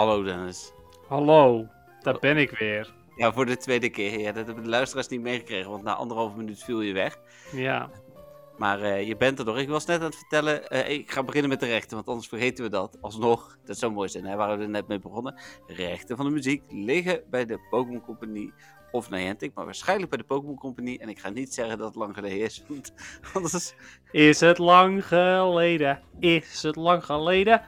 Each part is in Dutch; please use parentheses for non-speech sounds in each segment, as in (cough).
Hallo Dennis. Hallo, daar ben ik weer. Ja, voor de tweede keer. Ja, dat hebben de luisteraars niet meegekregen, want na anderhalve minuut viel je weg. Ja, Maar eh, je bent er nog. Ik was net aan het vertellen, eh, ik ga beginnen met de rechten, want anders vergeten we dat. Alsnog, dat zou mooi zijn, hè, waar we er net mee begonnen. Rechten van de muziek liggen bij de Pokémon Company of Niantic, maar waarschijnlijk bij de Pokémon Company. En ik ga niet zeggen dat het lang geleden is, (laughs) want anders... is het lang geleden? Is het lang geleden?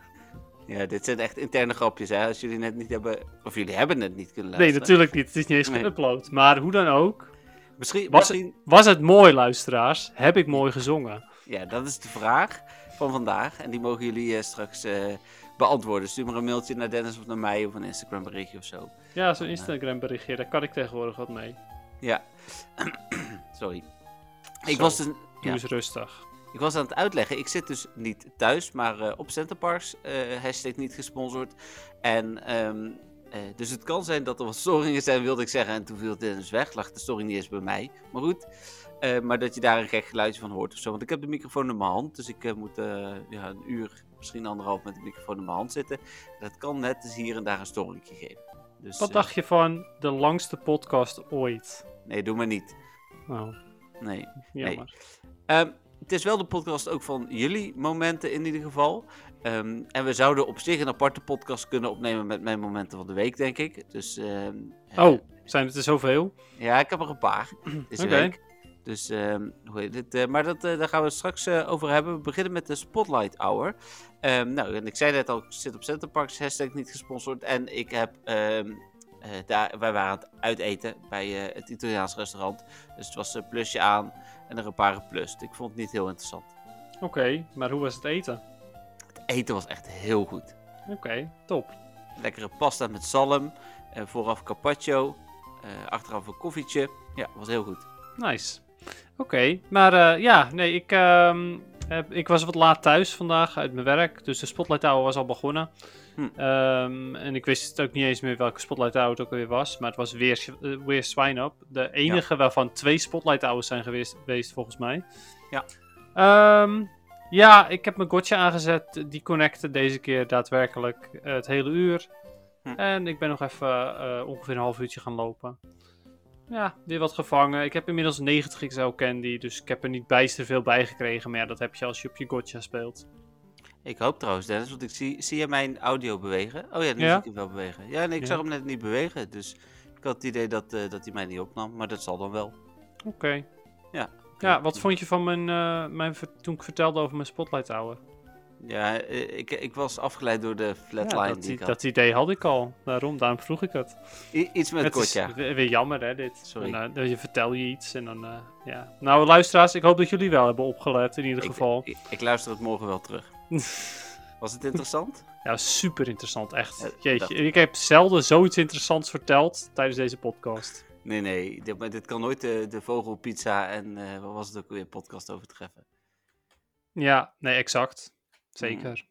Ja, dit zijn echt interne grapjes, hè. Als jullie net niet hebben, of jullie hebben het niet kunnen Nee, luisteren. natuurlijk niet. Het is niet eens Nee. geüpload. Maar hoe dan ook. Misschien, Was, misschien... was het mooi, luisteraars? Heb ik mooi gezongen? Ja, dat is de vraag van vandaag. En die mogen jullie eh, straks eh, beantwoorden. Stuur maar een mailtje naar Dennis of naar mij of een Instagram berichtje of zo. Ja, zo'n Instagram berichtje, daar kan ik tegenwoordig wat mee. Ja. (clears throat) Sorry. Ik Zo, was, Doe ja, eens rustig. Ik was aan het uitleggen. Ik zit dus niet thuis, maar eh, op Centerparks. eh hashtag niet gesponsord. En ehm, eh, dus het kan zijn dat er wat storingen zijn, wilde ik zeggen. En toen viel Dennis weg. Lag de storing niet eens bij mij. Maar goed. Maar dat je daar een gek geluidje van hoort of zo. Want ik heb de microfoon in mijn hand. Dus ik moet ja, een uur, misschien anderhalf met de microfoon in mijn hand zitten. Dat kan net dus hier en daar een storingje geven. Dus, Wat dacht je van de langste podcast ooit? Nee, doe maar niet. Nou, Nee. jammer. Ehm, het is wel de podcast ook van jullie momenten in ieder geval. Ehm, en we zouden op zich een aparte podcast kunnen opnemen met mijn momenten van de week, denk ik. Dus, ehm, eh, Oh, zijn het er zoveel? ja, ik heb er een paar (clears throat) deze Oké. week. Dus, ehm, hoe heet het? eh, maar dat, eh, daar gaan we het straks over hebben. We beginnen met de Spotlight Hour. Nou, en ik zei net al, ik zit op Centerparks, hashtag niet gesponsord. En ik heb, daar, wij waren aan het uiteten bij eh, het Italiaans restaurant. Dus het was een plusje aan en er een paar plus. Ik vond het niet heel interessant. Oké, maar hoe was het eten? Het eten was echt heel goed. Oké, top. Lekkere pasta met zalm, eh, vooraf carpaccio, eh, achteraf een koffietje. Ja, was heel goed. Nice. Oké, maar eh, ja, nee, ik, ehm, ik was wat laat thuis vandaag uit mijn werk. Dus de Spotlight Hour was al begonnen. Hm. Ehm, en ik wist ook niet eens meer welke Spotlight Hour het ook alweer was. Maar het was weer, eh, weer Swine Up. De enige waarvan twee Spotlight Hours zijn geweest, geweest volgens mij. Ja. Ehm, ja, ik heb mijn gotcha aangezet. Die connecte deze keer daadwerkelijk het hele uur. Hm. En ik ben nog even eh, ongeveer een half uurtje gaan lopen. Ja, weer wat gevangen. Ik heb inmiddels 90 XL candy, dus ik heb er niet bijster veel bij gekregen. Maar ja, dat heb je als je op je gotcha speelt. Ik hoop trouwens, Dennis, want ik zie, zie je mijn audio bewegen? Oh ja, nu Ja. zie ik hem wel bewegen. Ja, nee, ik Ja. zag hem net niet bewegen. Dus ik had het idee dat, eh, dat hij mij niet opnam, maar dat zal dan wel. Oké. Ja. Ja, wat vond je van mijn, eh, mijn toen ik vertelde over mijn Spotlight Hour? Ja, eh, ik, ik was afgeleid door de Ja, flatline dat, die i- ik had. dat idee had ik al. Daarom, daarom vroeg ik het. I- iets met het is Gotcha. weer, jammer, hè, dit. Sorry. En, eh, je vertel je iets en dan, eh, ja. Nou, luisteraars, ik hoop dat jullie wel hebben opgelet, in ieder Ik- geval. Ik, ik luister het morgen wel terug. (laughs) Was het interessant? Ja, super interessant, echt. Ja, Jeetje, ik heb zelden zoiets interessants verteld tijdens deze podcast. Nee, nee, dit, dit kan nooit de, de vogelpizza en wat was het ook weer podcast overtreffen. Ja, nee, exact. Zeker.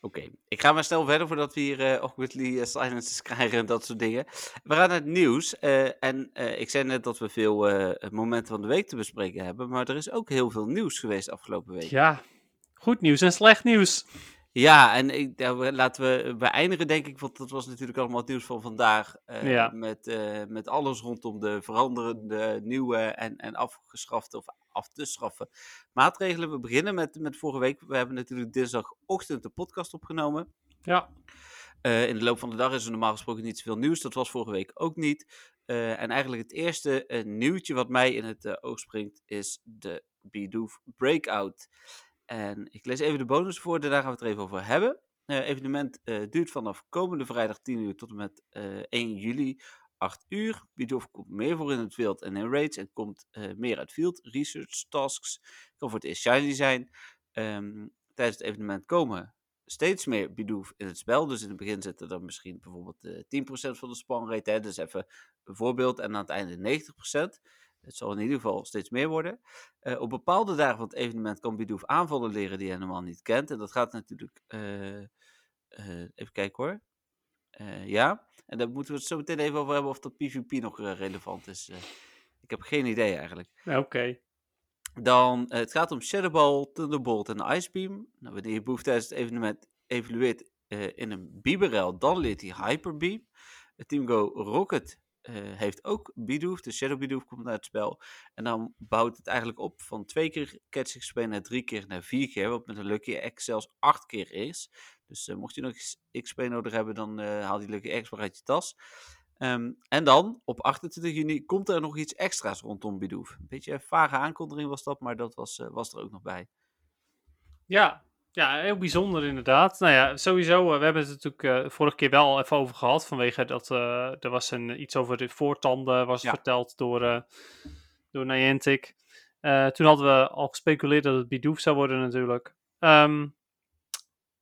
Oké, ik ga maar snel verder voordat we hier eh awkwardly eh, silences (laughs) krijgen en dat soort dingen. We gaan naar het nieuws. eh, en eh, ik zei net dat we veel eh, momenten van de week te bespreken hebben. Maar er is ook heel veel nieuws geweest afgelopen week. Ja, Ja, goed nieuws en slecht nieuws. en ik, ja, we- laten we beëindigen denk ik. Want dat was natuurlijk allemaal het nieuws van vandaag. eh, Ja. met, eh, met alles rondom de veranderende, nieuwe en, en afgeschafte of af te schaffen maatregelen. We beginnen met, met vorige week. We hebben natuurlijk dinsdagochtend de podcast opgenomen. Ja, Eh, in de loop van de dag is er normaal gesproken niet zoveel nieuws. Dat was vorige week ook niet. Eh, en eigenlijk het eerste eh, nieuwtje wat mij in het oog springt is de Bidoof Breakout. En ik lees even de bonus voor, daarna gaan we het er even over hebben. Eh evenement duurt vanaf komende vrijdag 10 uur tot en met eh, 1 juli 8 uur. Bidoof komt meer voor in het field en in raids en komt eh, meer uit field research tasks. Kan voor het eerst shiny zijn. Ehm, tijdens het evenement komen steeds meer Bidoof in het spel. Dus in het begin zitten er misschien bijvoorbeeld eh 10% van de spawn rate. Hè? Dus even een voorbeeld. En aan het einde 90%. Het zal in ieder geval steeds meer worden. Eh, op bepaalde dagen van het evenement kan Bidoof aanvallen leren die je helemaal niet kent. En dat gaat natuurlijk... eh, eh, even kijken hoor. Eh, ja, en daar moeten we het zo meteen even over hebben of dat PvP nog eh, relevant is. Eh, ik heb geen idee eigenlijk. oké. Dan, het gaat om Shadowball, Thunderbolt en Icebeam. Nou, wanneer je boef tijdens het evenement evalueert, eh, in een Biberel, dan leert hij Hyper Beam. Het Team Go Rocket heeft ook Bidoof, de Shadow Bidoof komt naar het spel. En dan bouwt het eigenlijk op van twee keer Catch XP naar drie keer naar vier keer, wat met een Lucky X zelfs acht keer is. Dus mocht je nog XP nodig hebben, dan haal die X maar uit je tas. Ehm, en dan, op 28 juni, komt er nog iets extra's rondom Bidoof. Een beetje een vage aankondiging was dat, maar dat was, was er ook nog bij. Ja, ja, heel bijzonder inderdaad. Nou ja, sowieso, uh, we hebben het natuurlijk uh, vorige keer wel even over gehad. Vanwege dat uh, er was een, iets over de voortanden was verteld door, door Niantic. toen hadden we al gespeculeerd dat het Bidoof zou worden natuurlijk. Um,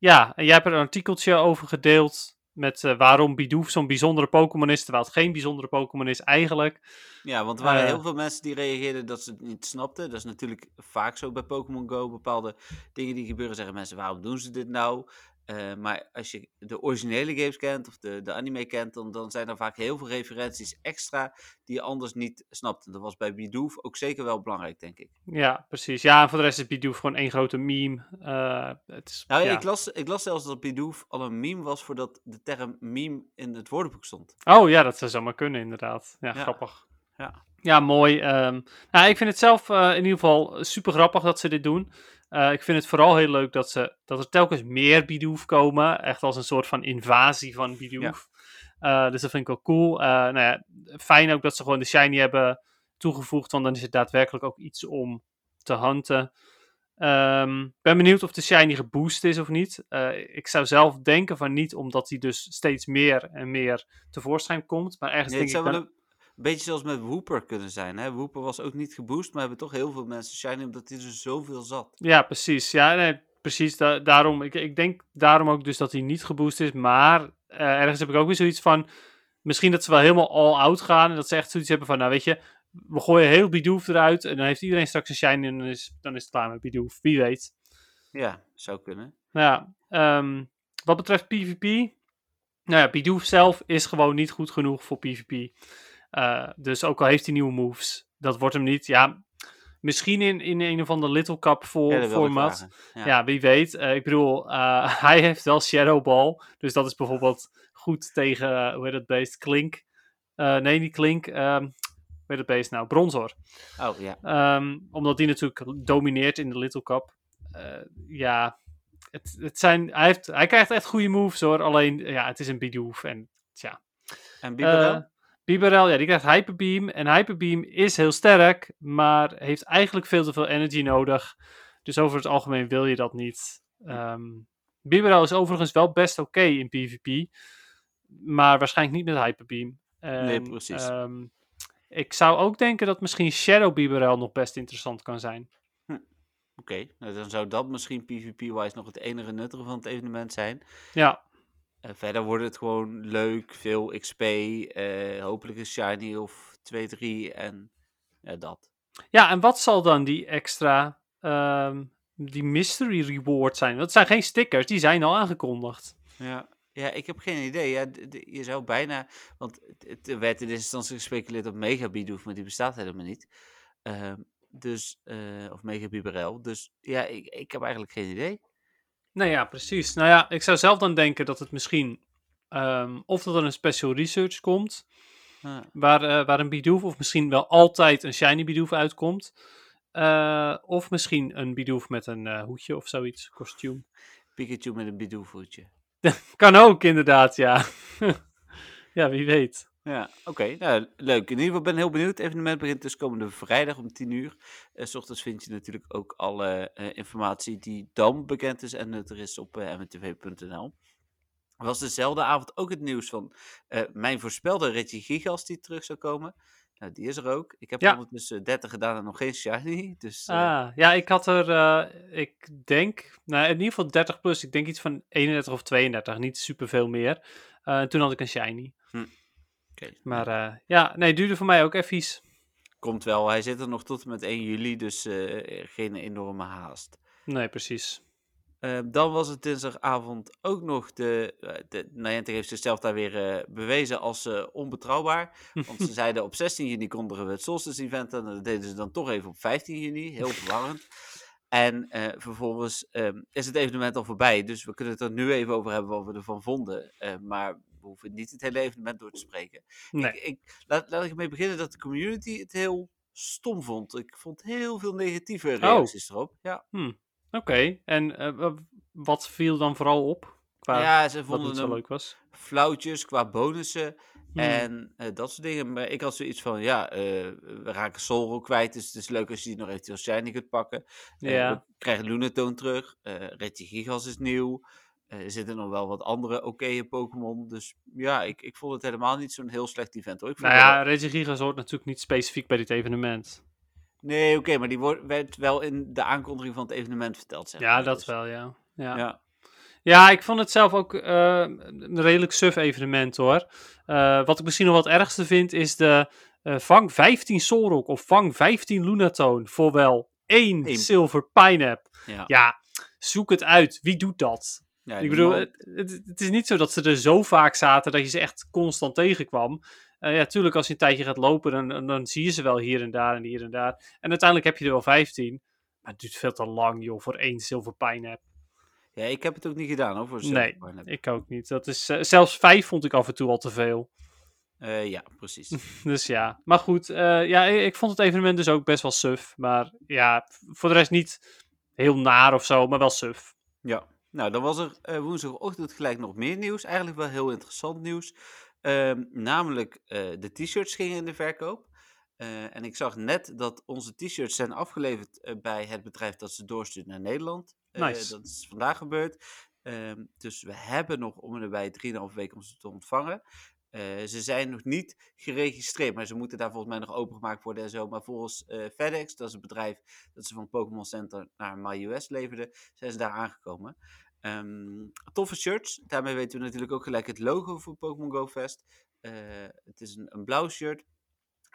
ja, en jij hebt er een artikeltje over gedeeld met uh, waarom Bidoof zo'n bijzondere Pokémon is, terwijl het geen bijzondere Pokémon is eigenlijk. Ja, want er waren uh, heel veel mensen die reageerden dat ze het niet snapten. Dat is natuurlijk vaak zo bij Pokémon Go. Bepaalde dingen die gebeuren, zeggen mensen, waarom doen ze dit nou? Uh, maar als je de originele games kent of de, de anime kent, dan, dan zijn er vaak heel veel referenties extra die je anders niet snapt. En dat was bij Bidoof ook zeker wel belangrijk, denk ik. Ja, precies. Ja, en voor de rest is Bidoof gewoon één grote meme. Uh, het is, nou, ja. ik, las, ik las zelfs dat Bidoof al een meme was voordat de term meme in het woordenboek stond. Oh ja, dat zou zomaar kunnen inderdaad. Ja, ja. grappig. Ja. Ja, mooi. Um, nou, ik vind het zelf uh, in ieder geval super grappig dat ze dit doen. Uh, ik vind het vooral heel leuk dat, ze, dat er telkens meer Bidoof komen. Echt als een soort van invasie van Bidoof. Ja. Uh, dus dat vind ik wel cool. Nou ja, fijn ook dat ze gewoon de Shiny hebben toegevoegd. Want dan is het daadwerkelijk ook iets om te hunten. Um, ben benieuwd of de Shiny geboost is of niet. ik zou zelf denken van niet, omdat hij dus steeds meer en meer tevoorschijn komt. Maar ergens nee, denk ik... Een beetje zoals met Wooper kunnen zijn. Hè? Wooper was ook niet geboost, maar hebben toch heel veel mensen shiny omdat hij er zoveel zat. Ja, precies. Ja, nee, precies. Da daarom, ik, ik denk daarom ook dus dat hij niet geboost is. Maar uh, ergens heb ik ook weer zoiets van... Misschien dat ze wel helemaal all-out gaan. En dat ze echt zoiets hebben van, nou weet je... We gooien heel Bidoof eruit. En dan heeft iedereen straks een shiny en dan is, dan is het klaar met Bidoof. Wie weet. Ja, zou kunnen. Nou ja, um, wat betreft PvP... Nou ja, Bidoof zelf is gewoon niet goed genoeg voor PvP. Uh, dus ook al heeft hij nieuwe moves, dat wordt hem niet. Ja, misschien in, in een of ander Little Cup voor, ja, format. Ja. ja. wie weet. Uh, ik bedoel, uh, (laughs) hij heeft wel Shadow Ball. Dus dat is bijvoorbeeld goed tegen, hoe heet het beest? Klink. nee, niet Klink. Um, hoe heet het beest nou? Bronzor. Oh, ja. Um, omdat die natuurlijk domineert in de Little Cup. ja, het, het zijn, hij, heeft, hij krijgt echt goede moves hoor. Alleen, ja, het is een Bidoof en Biberel? Bibarel, ja, die krijgt Hyperbeam. En Hyperbeam is heel sterk, maar heeft eigenlijk veel te veel energy nodig. Dus over het algemeen wil je dat niet. Um, Bibarel is overigens wel best oké okay in PvP, maar waarschijnlijk niet met Hyperbeam. En, nee, precies. Um, ik zou ook denken dat misschien Shadow Bibarel nog best interessant kan zijn. Hm. Oké, okay. nou, dan zou dat misschien PvP-wise nog het enige nuttige van het evenement zijn. Ja. Verder wordt het gewoon leuk, veel XP, uh, hopelijk een shiny of 2, 3 en dat. Ja, en wat zal dan die extra, um, die mystery reward zijn? Dat zijn geen stickers, die zijn al aangekondigd. Ja, ja ik heb geen idee. Ja, je zou bijna, want het werd in deze instantie gespeculeerd op Mega Bidoof, maar die bestaat helemaal niet. Uh, dus, uh, of Mega Biberel. Dus ja, ik, ik heb eigenlijk geen idee. Nou ja, precies. Nou ja, ik zou zelf dan denken dat het misschien. Um, of dat er een special research komt. Ah. Waar, uh, waar een Bidoof, of misschien wel altijd een shiny Bidoof uitkomt. Uh, of misschien een Bidoof met een uh, hoedje of zoiets, kostuum. Pikachu met een Bidoof hoedje. (laughs) kan ook, inderdaad, ja. (laughs) ja, wie weet. Ja, oké. Okay. Nou, leuk. In ieder geval ben ik heel benieuwd. Het evenement begint dus komende vrijdag om 10 uur. Uh, s ochtends vind je natuurlijk ook alle uh, informatie die dan bekend is en het er is op uh, mtv.nl. Was dezelfde avond ook het nieuws van mijn voorspelde Reggie Gigas die terug zou komen. Nou, die is er ook. Ik heb ja. ondertussen 30 gedaan en nog geen shiny. (laughs) Dus, ah, ja, ik had er, ik denk, nou, in ieder geval 30 plus. Ik denk iets van 31 of 32, niet superveel meer. en toen had ik een shiny. Okay. Maar uh, ja, nee, duurde voor mij ook even. Komt wel, hij zit er nog tot en met 1 juli, dus uh, geen enorme haast. Nee, precies. Uh, dan was het dinsdagavond ook nog de. de Niantic heeft zichzelf daar weer bewezen als onbetrouwbaar. (laughs) Want ze zeiden op 16 juni kondigen we het Solstice Event en dat deden ze dan toch even op 15 juni. Heel (laughs) verwarrend. En eh, vervolgens ehm, is het evenement al voorbij. Dus we kunnen het er nu even over hebben wat we ervan vonden. Eh, maar we hoeven niet het hele evenement door te spreken. Nee. Ik, ik, laat, laat ik ermee beginnen dat de community het heel stom vond. Ik vond heel veel negatieve reacties erop. Ja. Oké, en eh, wa- wat viel dan vooral op? Qua ja, ze vonden niet zo leuk was. flauwtjes qua bonussen. Hmm. En eh, dat soort dingen. Maar ik had zoiets van, ja, eh, we raken Soul kwijt. Dus het is leuk als je die nog eventueel shiny kunt pakken. Ja. we krijgen Lunatone terug. Reggie Gigas is nieuw. Eh, er zitten nog wel wat andere oké Pokémon. Dus ja, ik, ik vond het helemaal niet zo'n heel slecht event hoor. Ik vond Nou ja, Regigigas hoort natuurlijk niet specifiek bij dit evenement. wel- Nee, oké, maar die wordt, werd wel in de aankondiging van het evenement verteld. Zeg Ja, maar. dat Dus, wel, ja. Ja. Ja. Ja, ik vond het zelf ook eh, een redelijk suf evenement hoor. Eh, wat ik misschien nog wat ergste vind is de eh, vang 15 Solrock of vang 15 Lunatone voor wel één. Silver Pineapple. Ja. Ja, zoek het uit. Wie doet dat? Ja, ik bedoel, het, het, het is niet zo dat ze er zo vaak zaten dat je ze echt constant tegenkwam. Eh ja, tuurlijk, als je een tijdje gaat lopen, dan, dan, dan zie je ze wel hier en daar en hier en daar. En uiteindelijk heb je er wel 15. Maar het duurt veel te lang, joh, voor één Silver Pineapple. ja, ik heb het ook niet gedaan hoor. Voor Nee. Ik ook niet. Dat is, eh, zelfs vijf vond ik af en toe al te veel. Eh, ja, precies. (laughs) Dus ja, maar goed. ja, ik, ik vond het evenement dus ook best wel suf. Maar ja, voor de rest niet heel naar of zo, maar wel suf. Ja, nou dan was er eh, woensdagochtend gelijk nog meer nieuws. Eigenlijk wel heel interessant nieuws. Ehm, namelijk eh, de t-shirts gingen in de verkoop. Eh, en ik zag net dat onze t-shirts zijn afgeleverd bij het bedrijf dat ze doorstuurt naar Nederland. Nice. dat is vandaag gebeurd. Ehm, dus we hebben nog om en nabij 3,5 weken om ze te ontvangen. Ze zijn nog niet geregistreerd, maar ze moeten daar volgens mij nog opengemaakt worden en zo. Maar volgens FedEx, dat is het bedrijf dat ze van Pokémon Center naar MyUS leverden, zijn ze daar aangekomen. Ehm, toffe shirts. Daarmee weten we natuurlijk ook gelijk het logo voor Pokémon Go Fest. Eh, het is een, een blauw shirt.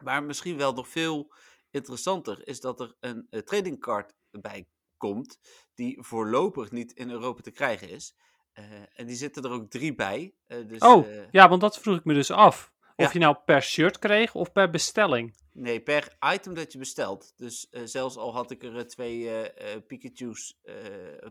Maar misschien wel nog veel interessanter is dat er een eh, trading card bij komt. Die voorlopig niet in Europa te krijgen is. Eh, en die zitten er ook drie bij. Dus, Oh, ja, want dat vroeg ik me dus af. Of Ja. je nou per shirt kreeg of per bestelling. Nee, per item dat je bestelt. Dus eh, zelfs al had ik er eh, twee eh, Pikachu's,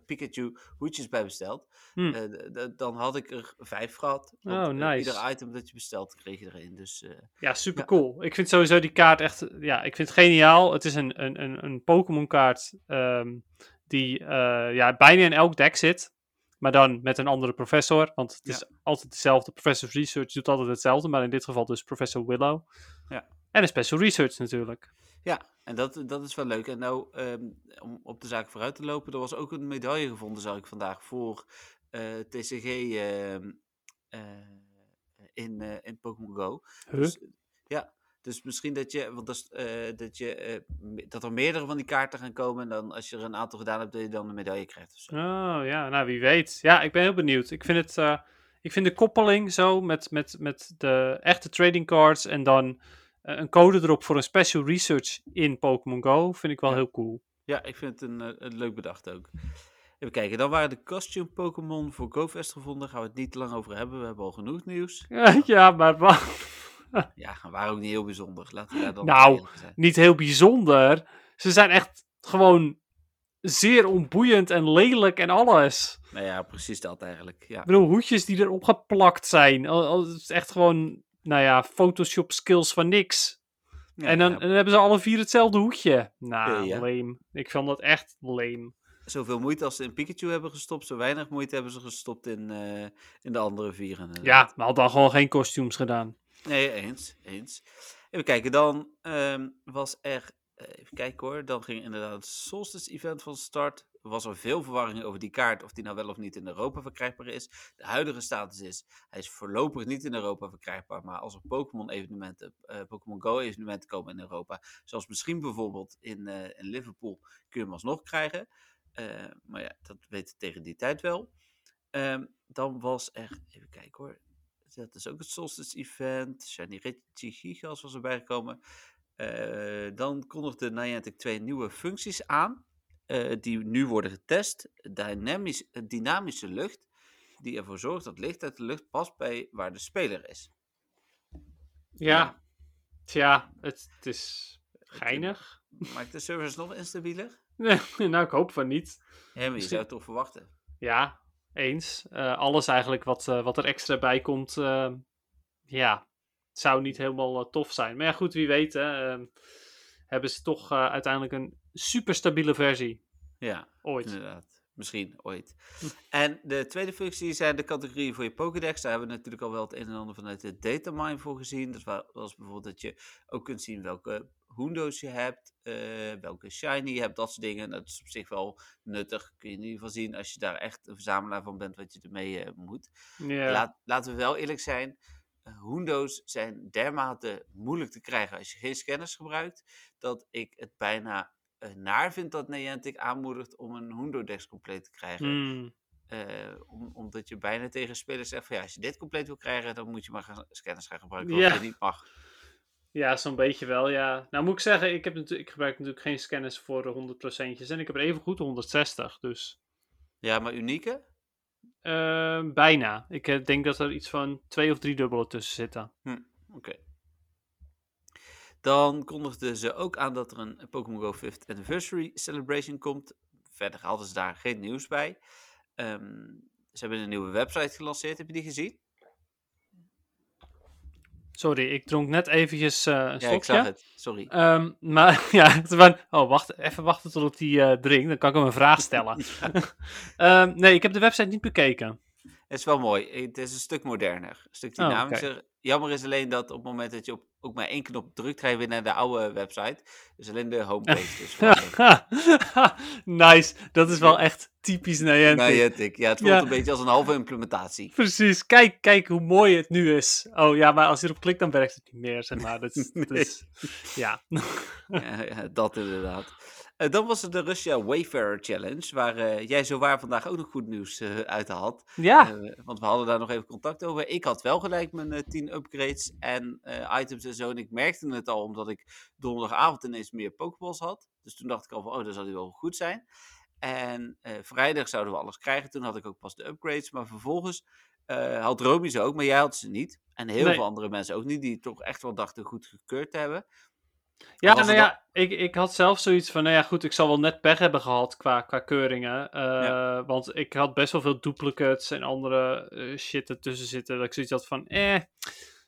Pikachu hoedjes bij besteld, Hm. eh, d- dan had ik er vijf gehad. Oh, Want, nice. ieder item dat je bestelt, kreeg je erin. Dus Ja, super cool. Ik vind sowieso die kaart echt. Ja, ik vind het geniaal. Het is een, een, een, een Pokémon kaart ehm, die ja, bijna in elk deck zit. Maar dan met een andere professor. Want het is altijd dezelfde. Professor Research doet altijd hetzelfde. Maar in dit geval dus Professor Willow. Ja. En een Special Research natuurlijk. ja, en dat, dat is wel leuk. En nou, ehm, om op de zaak vooruit te lopen, er was ook een medaille gevonden, zag ik vandaag, voor eh, TCG ehm, eh, in, eh, in Pokémon Go. Huh? Dus, ja, dus misschien dat je, want dat, is, eh, dat, je, eh, dat er meerdere van die kaarten gaan komen. En dan als je er een aantal gedaan hebt, dat je dan een medaille krijgt. Of zo. Oh ja, nou wie weet. Ja, ik ben heel benieuwd. Ik vind het. eh, ik vind de koppeling zo met, met, met de echte trading cards. En dan een code erop voor een Special Research in Pokémon Go. Vind ik wel Ja. heel cool. Ja, ik vind het een, een leuk bedacht ook. Even kijken, dan waren de costume Pokémon voor GoFest gevonden. Gaan we het niet te lang over hebben, we hebben al genoeg nieuws. (laughs) ja, maar wa- (laughs) Ja, waren ook niet heel bijzonder. Laten we daar dan Nou. niet heel bijzonder. Ze zijn echt gewoon zeer onboeiend en lelijk en alles. Nou ja, precies dat eigenlijk. Ja. Ik bedoel, hoedjes die erop geplakt zijn. Het is echt gewoon, nou ja, Photoshop skills van niks. Ja, en, dan, ja, en dan hebben ze alle vier hetzelfde hoedje. Nou, ja. lame. Ik vond dat echt lame. Zoveel moeite als ze in Pikachu hebben gestopt, zo weinig moeite hebben ze gestopt in, eh, in de andere vieren. Ja, maar had dan gewoon geen kostuums gedaan. Nee, eens, eens. Even kijken, dan ehm, was er, eh, even kijken hoor, dan ging inderdaad het Solstice event van start. Er was er veel verwarring over die kaart, of die nou wel of niet in Europa verkrijgbaar is. De huidige status is, hij is voorlopig niet in Europa verkrijgbaar, maar als er Pokémon evenementen, eh, Pokémon Go evenementen komen in Europa, zoals misschien bijvoorbeeld in, eh, in Liverpool, kun je hem alsnog krijgen. Maar ja, dat weten we tegen die tijd wel. Ehm, dan was er, even kijken hoor, dat is ook het Solstice Event. Shiny Reggie Gigas was erbij gekomen. Eh, dan kondigde Niantic twee nieuwe functies aan. eh, die nu worden getest. Dynamisch, dynamische lucht. Die ervoor zorgt dat licht uit de lucht past bij waar de speler is. Ja, tja, het, het is geinig. Maakt de servers nog instabieler? (laughs) nou, ik hoop van niet. Ja, maar je Misschien- zou het toch verwachten. Ja, eens. Eh, alles eigenlijk wat, eh, wat er extra bij komt, eh, ja, zou niet helemaal tof zijn. Maar ja, goed, wie weet, hè, ehm, hebben ze toch uiteindelijk een super stabiele versie. Ja, Ooit. inderdaad. Misschien ooit. En de tweede functie zijn de categorieën voor je Pokédex. Daar hebben we natuurlijk al wel het een en ander vanuit de datamine voor gezien. Dat wa- was bijvoorbeeld dat je ook kunt zien welke Hoendo's je hebt, eh, welke Shiny je hebt, dat soort dingen. Dat is op zich wel nuttig. Kun je in ieder geval zien als je daar echt een verzamelaar van bent, wat je ermee eh, moet. Laat, laten we wel eerlijk zijn. eh, Hoendo's zijn dermate moeilijk te krijgen als je geen scanners gebruikt. Dat ik het bijna eh, naar vind dat Niantic aanmoedigt om een Hoendo-dex compleet te krijgen. Hmm. Eh, om, omdat je bijna tegen spelers zegt van ja, als je dit compleet wil krijgen, dan moet je maar gaan, scanners gaan gebruiken. Wat Ja. je niet mag. Ja, zo'n beetje wel, ja. Nou moet ik zeggen, ik, heb natu- ik gebruik natuurlijk geen scanners voor de 100% en ik heb er even goed 160, dus Ja, maar unieke? eh, bijna. Ik eh, denk dat er iets van twee of drie dubbele tussen zitten. Oké. Dan kondigden ze ook aan dat er een Pokémon Go 5th Anniversary Celebration komt. Verder hadden ze daar geen nieuws bij. Ehm, ze hebben een nieuwe website gelanceerd. Heb je die gezien? Sorry, ik dronk net eventjes eh, een Ja, ik zag het. Sorry. Ehm, maar (laughs) ja, oh, wacht, even wachten tot ik die eh drink, dan kan ik hem een vraag stellen. (laughs) (laughs) Ehm, nee, ik heb de website niet bekeken. Het is wel mooi. Het is een stuk moderner. Een stuk Oh, oké. Jammer is alleen dat op het moment dat je op ook maar één knop drukt, ga je weer naar de oude website. Dus alleen de homepage. Dus (laughs) nice, dat is wel echt typisch Niantic. Niantic. Ja, het voelt Ja. een beetje als een halve implementatie. Precies, kijk, kijk hoe mooi het nu is. Oh ja, maar als je erop klikt, dan werkt het niet meer, zeg maar. Dat is, (laughs) Nee. ja. Ja, ja, dat inderdaad. Eh, dan was er de Russia Wayfarer Challenge, waar eh, jij zowaar vandaag ook nog goed nieuws eh, uit had. ja, want we hadden daar nog even contact over. Ik had wel gelijk mijn eh 10 upgrades en items en zo. En ik merkte het al omdat ik donderdagavond ineens meer Pokeballs had. Dus toen dacht ik al van, oh, dat zal die wel goed zijn. En vrijdag zouden we alles krijgen. Toen had ik ook pas de upgrades. Maar vervolgens had Romy ze ook, maar jij had ze niet. En heel Nee. veel andere mensen ook niet, die toch echt wel dachten goed gekeurd te hebben. Ja nou ja, ik, ik had zelf zoiets van, nou ja, goed, ik zal wel net pech hebben gehad qua, qua keuringen. eh, Ja. Want ik had best wel veel duplicates en andere eh, shit ertussen zitten. Dat ik zoiets had van, eh,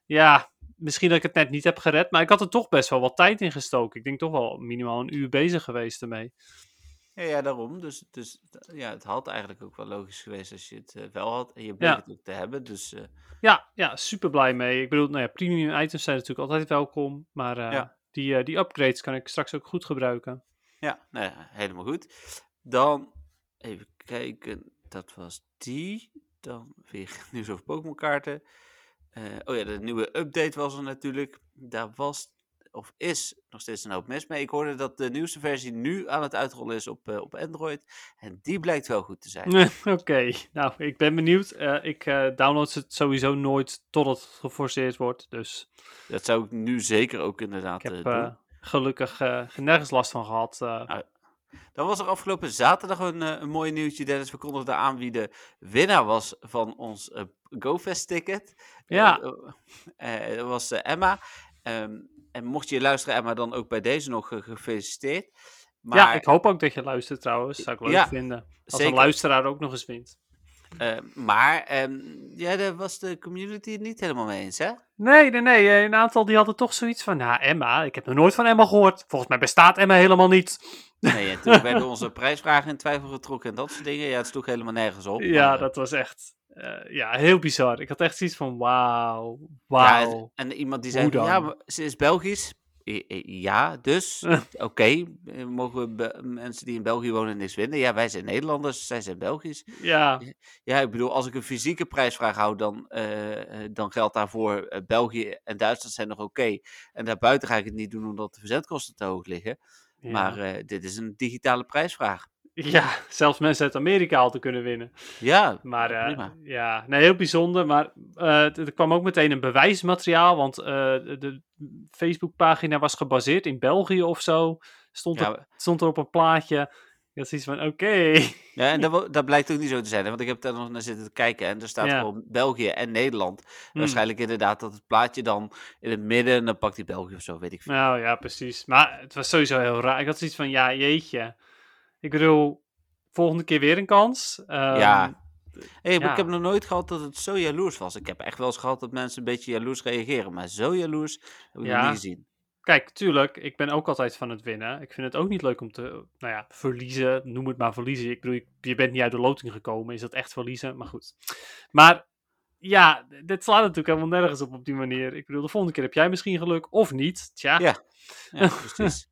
ja, misschien dat ik het net niet heb gered. Maar ik had er toch best wel wat tijd in gestoken. Ik denk toch wel minimaal een uur bezig geweest ermee. Ja, ja daarom. Dus, dus ja, het had eigenlijk ook wel logisch geweest als je het eh, wel had. En je bleek Ja. het ook te hebben. Dus Ja, ja, super blij mee. Ik bedoel, nou ja, premium items zijn natuurlijk altijd welkom. Maar Ja. Die, eh, die upgrades kan ik straks ook goed gebruiken. Ja, nou ja, helemaal goed. Dan even kijken, dat was die. Dan weer (laughs) nieuws over Pokémon kaarten. Eh, oh ja, de nieuwe update was er natuurlijk. Daar was, of is, nog steeds een hoop mis mee. Ik hoorde dat de nieuwste versie nu aan het uitrollen is op, eh, op Android. En die blijkt wel goed te zijn. (laughs) Oké, nou, ik ben benieuwd. Eh, ik eh, download het sowieso nooit totdat het geforceerd wordt. Dus Dat zou ik nu zeker ook inderdaad ik heb doen. gelukkig nergens last van gehad. eh. Dan was er afgelopen zaterdag een, een mooi nieuwtje, Dennis. We kondigden aan wie de winnaar was van ons GoFest ticket. Ja. Dat was Emma. Ehm, en mocht je luisteren, Emma, dan ook bij deze nog eh, gefeliciteerd. Maar, ja, ik hoop ook dat je luistert trouwens. Zou ik leuk Ja, vinden. Als zeker. een luisteraar ook nog eens wint. eh, maar ehm, ja, daar was de community het niet helemaal mee eens, hè? Nee, nee, nee. eh, Een aantal die hadden toch zoiets van... Nou, Emma, ik heb nog nooit van Emma gehoord. Volgens mij bestaat Emma helemaal niet. Nee, en toen (laughs) werden onze prijsvragen in twijfel getrokken en dat soort dingen. Ja, het sloeg helemaal nergens op. Ja, maar, dat was echt... eh, ja, heel bizar. Ik had echt zoiets van... Wauw, wauw. en, en iemand die zei, ja, ze is Belgisch. Ja, dus, (laughs) oké, eh, mogen we mensen die in België wonen niks vinden? Ja, wij zijn Nederlanders, zij zijn Belgisch. Ja, Ja, ik bedoel, als ik een fysieke prijsvraag hou, dan, eh, dan geldt daarvoor België en Duitsland zijn nog oké. En daarbuiten ga ik het niet doen omdat de verzendkosten te hoog liggen. ja. Maar dit is een digitale prijsvraag. Ja, zelfs mensen uit Amerika al te kunnen winnen. Ja, Maar eh, prima. ja, nee, heel bijzonder. Maar t- er kwam ook meteen een bewijsmateriaal, want eh, de, Facebookpagina was gebaseerd in België of zo. Stond, er, stond er op een plaatje. Ik had zoiets van, oké. ja en dat, dat blijkt ook niet zo te zijn, hè, want ik heb daar nog naar zitten te kijken en er staat Ja. gewoon België en Nederland. Hmm. Waarschijnlijk inderdaad dat het plaatje dan in het midden en dan pakt hij België of zo, weet ik veel. Nou ja, precies. Maar het was sowieso heel raar. Ik had zoiets van, ja, jeetje. Ik bedoel, volgende keer weer een kans. Ehm, Ja. Hey, ja. ik heb nog nooit gehad dat het zo jaloers was. Ik heb echt wel eens gehad dat mensen een beetje jaloers reageren. Maar zo jaloers heb ik Ja. nog niet gezien. Kijk, tuurlijk, ik ben ook altijd van het winnen. Ik vind het ook niet leuk om te, nou ja, verliezen. Noem het maar verliezen. Ik bedoel, je- je bent niet uit de loting gekomen. Is dat echt verliezen? Maar goed. Maar ja, dit slaat natuurlijk helemaal nergens op op die manier. Ik bedoel, de volgende keer heb jij misschien geluk of niet. Tja. Ja. Ja, (laughs) precies.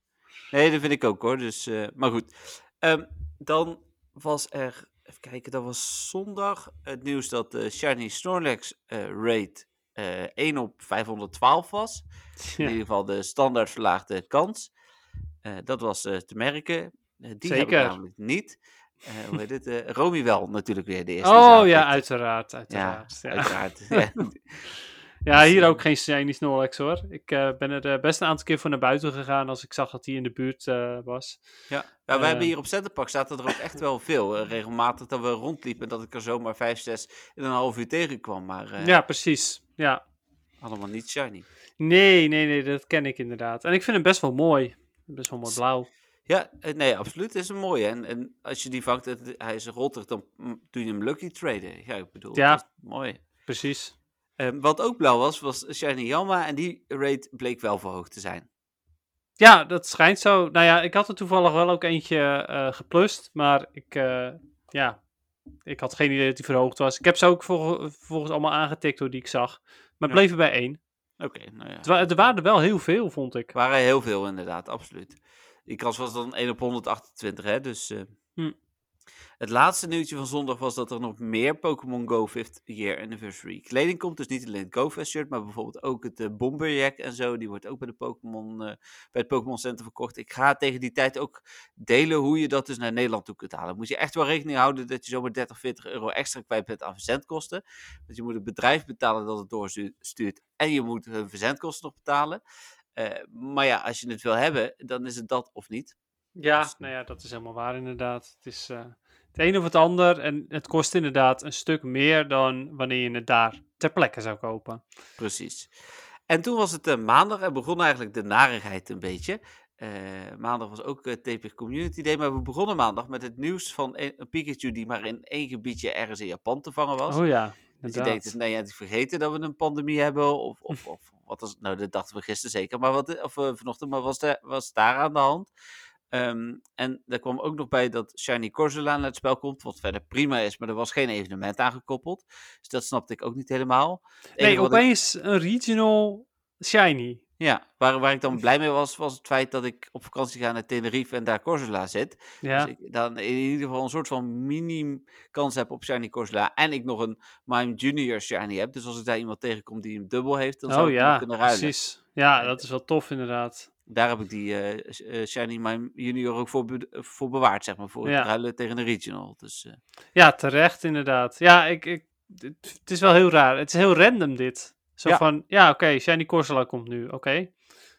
Nee, dat vind ik ook hoor. Dus, eh, maar goed. Ehm, dan was er, even kijken, dat was zondag het nieuws dat de Shiny Snorlax eh rate eh 1 op 512 was. In ieder geval de standaard verlaagde kans. Eh, dat was te merken. Die heb ik Zeker. namelijk niet. Hoe heet het? Romy wel natuurlijk weer de eerste. Oh ja, zaten. uiteraard. Ja, uiteraard. Ja, uiteraard. (laughs) Ja. Dus, hier eh, ook geen shiny Snorlax hoor. Ik eh, ben er eh, best een aantal keer voor naar buiten gegaan als ik zag dat hij in de buurt eh, was. Ja, ja wij hebben hier op Centerpark zaten er ook echt wel veel. Regelmatig dat we rondliepen dat ik er zomaar 5, 6 in een half uur tegenkwam. Maar eh, Ja, precies. Ja. allemaal niet shiny. Nee, nee, nee, dat ken ik inderdaad. En ik vind hem best wel mooi. Best wel mooi blauw. Ja, nee, absoluut. Het is een mooie. En, en als je die vangt, het- hij is roltig, dan doe je hem lucky traden. Ja, ik bedoel, Ja. dat is mooi. Precies. Ehm, wat ook blauw was, was Shiny Yalma. En die rate bleek wel verhoogd te zijn. Ja, dat schijnt zo. Nou ja, ik had er toevallig wel ook eentje eh geplust. Maar ik, eh, ja, ik had geen idee dat die verhoogd was. Ik heb ze ook vol- vervolgens allemaal aangetikt door die ik zag. Maar Ja. bleven bij één. Oké, nou ja. Er waren er wel heel veel, vond ik. Er waren heel veel inderdaad, absoluut. Die kans was dan 1 op 128, hè, dus... eh. Hm. Het laatste nieuwtje van zondag was dat er nog meer Pokémon Go 5th Year Anniversary kleding komt. Dus niet alleen het GoFest shirt, maar bijvoorbeeld ook het eh, Bomberjack en zo. Die wordt ook bij, de Pokémon, eh, bij het Pokémon Center verkocht. Ik ga tegen die tijd ook delen hoe je dat dus naar Nederland toe kunt halen. Moet je echt wel rekening houden dat je zomaar 30, 40 euro extra kwijt bent aan verzendkosten. Want je moet het bedrijf betalen dat het doorstuurt en je moet hun verzendkosten nog betalen. Eh, maar ja, als je het wil hebben, dan is het dat of niet. Ja, Dus, nou ja, dat is helemaal waar inderdaad. Het is het een of het ander. En het kost inderdaad een stuk meer dan wanneer je het daar ter plekke zou kopen. Precies. En toen was het eh, maandag en begon eigenlijk de narigheid een beetje. Eh, maandag was ook uh, TP Community Day, maar we begonnen maandag met het nieuws van een, een Pikachu die maar in één gebiedje ergens in Japan te vangen was. Oh ja, dat je inderdaad. denkt, nee, ja, die vergeten dat we een pandemie hebben, of, of, of wat was Nou, dat dachten we gisteren zeker, maar wat, of uh, vanochtend, maar was, de, was daar aan de hand? Um, en er kwam ook nog bij dat Shiny Corsola naar het spel komt, wat verder prima is, maar er was geen evenement aangekoppeld. Dus dat snapte ik ook niet helemaal. Nee, opeens ik... een regional Shiny. Ja, waar, waar ik dan blij mee was, was het feit dat ik op vakantie ga naar Tenerife en daar Corsola zit. Ja. Dus ik dan in ieder geval een soort van mini kans heb op Shiny Corsola. En ik nog een Mime Junior Shiny heb. Dus als ik daar iemand tegenkom die hem dubbel heeft, dan zou oh, ik ja, hem kunnen ruilen. precies. Ja, dat is wel tof inderdaad. Daar heb ik die uh, Shiny Mime Junior ook voor, be voor bewaard, zeg maar. Voor ja. het ruilen tegen een regional. Dus, uh... Ja, terecht inderdaad. Ja, ik, ik, het is wel heel raar. Het is heel random dit. Zo Ja. van, ja oké, okay, Shiny Corsola komt nu, oké.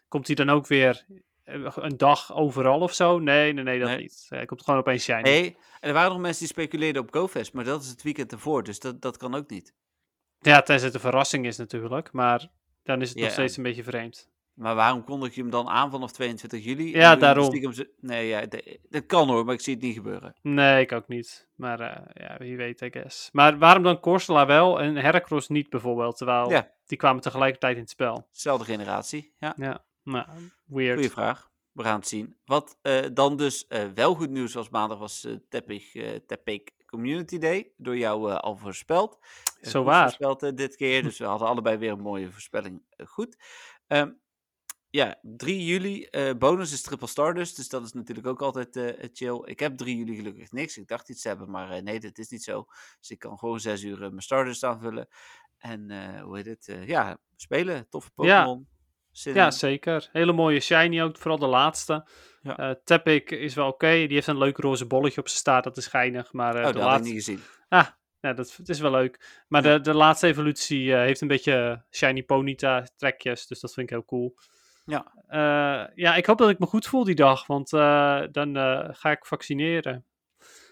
Komt hij dan ook weer eh, een dag overal of zo? Nee, nee, nee, dat Nee. niet. Hij komt gewoon opeens Shiny. Nee, en er waren nog mensen die speculeerden op GoFest, maar dat is het weekend ervoor, dus dat, dat kan ook niet. Ja, tenzij het een verrassing is natuurlijk, maar dan is het nog steeds een beetje vreemd. Maar waarom kondig je hem dan aan vanaf 22 juli? Ja, daarom. stiekem Nee, ja, dat kan hoor, maar ik zie het niet gebeuren. Nee, ik ook niet. Maar eh, ja, wie weet, I guess. Maar waarom dan Corsola wel en Heracross niet bijvoorbeeld? Terwijl Ja. die kwamen tegelijkertijd in het spel. Zelfde generatie, ja. Ja, nou, weird. Goeie vraag. We gaan het zien. Wat eh, dan dus eh, wel goed nieuws was maandag, was Teppich, Teppich Community Day. Door jou al voorspeld. Zo waar. Voorspeld dit keer, dus we hadden allebei weer een mooie voorspelling goed. Ehm, ja, 3 juli, eh, bonus is Triple Stardust, dus dat is natuurlijk ook altijd eh, chill. Ik heb 3 juli gelukkig niks. Ik dacht iets te hebben, maar eh, nee, dat is niet zo. Dus ik kan gewoon 6 uur mijn Stardust aanvullen. En hoe heet het? ja, spelen. Toffe Ja. Pokémon. Ja, in. zeker. Hele mooie shiny ook, vooral de laatste. Ja. Tepik is wel oké. Die heeft een leuk roze bolletje op zijn staart, dat is geinig. Maar Oh, de dat had ik laatste... niet gezien. Ah, ja, dat het is wel leuk. Maar Ja. de, de laatste evolutie heeft een beetje shiny ponyta trekjes, dus dat vind ik heel cool. Ja. Eh, ja, ik hoop dat ik me goed voel die dag, want eh, dan eh, ga ik vaccineren.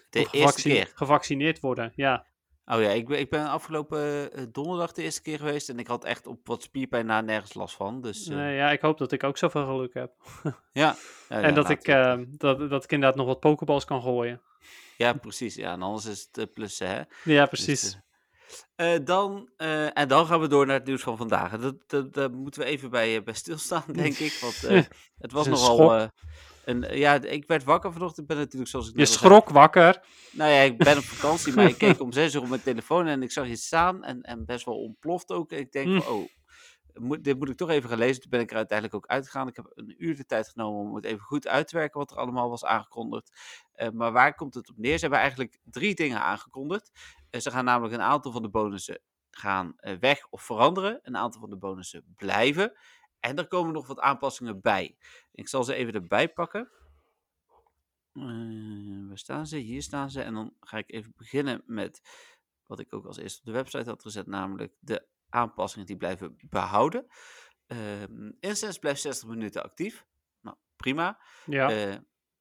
De Of eerste keer. Gevaccineerd worden, ja. Oh ja, ik ben, ik ben afgelopen donderdag de eerste keer geweest en ik had echt op wat spierpijn na nergens last van. Dus, nee, ja, ik hoop dat ik ook zoveel geluk heb. (laughs) ja. ja. en dat, ik, dat, dat ik inderdaad nog wat pokeballs kan gooien. Ja, precies. Ja, en anders is het plussen, hè? Ja, precies. Dus, dan, en dan gaan we door naar het nieuws van vandaag. Dat, dat, daar moeten we even bij, bij stilstaan, (laughs) denk ik. Want het was nogal en eh, ja, ik werd wakker vanochtend. Ik ben natuurlijk zoals ik Je schrok zei, wakker? Nou ja, ik ben op vakantie, maar ik keek (laughs) om zes uur op mijn telefoon en ik zag je staan en, en best wel ontploft ook. En ik denk mm. van, oh, moet, dit moet ik toch even gaan lezen. Toen ben ik er uiteindelijk ook uitgegaan. Ik heb een uur de tijd genomen om het even goed uit te werken wat er allemaal was aangekondigd. Uh, maar waar komt het op neer? Ze hebben eigenlijk drie dingen aangekondigd. Uh, ze gaan namelijk een aantal van de bonussen gaan uh, weg of veranderen. Een aantal van de bonussen blijven. En er komen nog wat aanpassingen bij. Ik zal ze even erbij pakken. Waar staan ze? Hier staan ze. En dan ga ik even beginnen met wat ik ook als eerste op de website had gezet, namelijk de aanpassingen die blijven behouden. Uh, Instance blijft 60 minuten actief. Nou, prima. Ja. Uh,